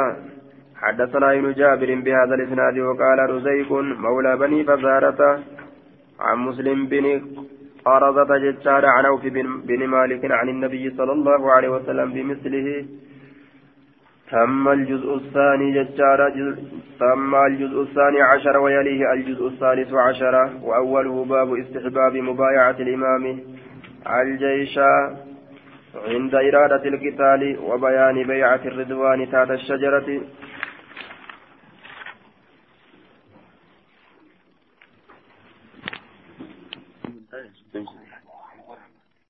حدثنا ابن جابر بهذا الإسناد وقال رزيق مولى بني فزارة عن مسلم بن قرضة جتار عن أوف بن مالك عن النبي صلى الله عليه وسلم بمثله. تم الجزء الثاني جتار تم الجزء الثاني عشر ويليه الجزء الثالث عشر وأوله باب استحباب مبايعة الإمام الجيش عند إرادة القتال وبيان بيعة الرضوان تحت الشجرة.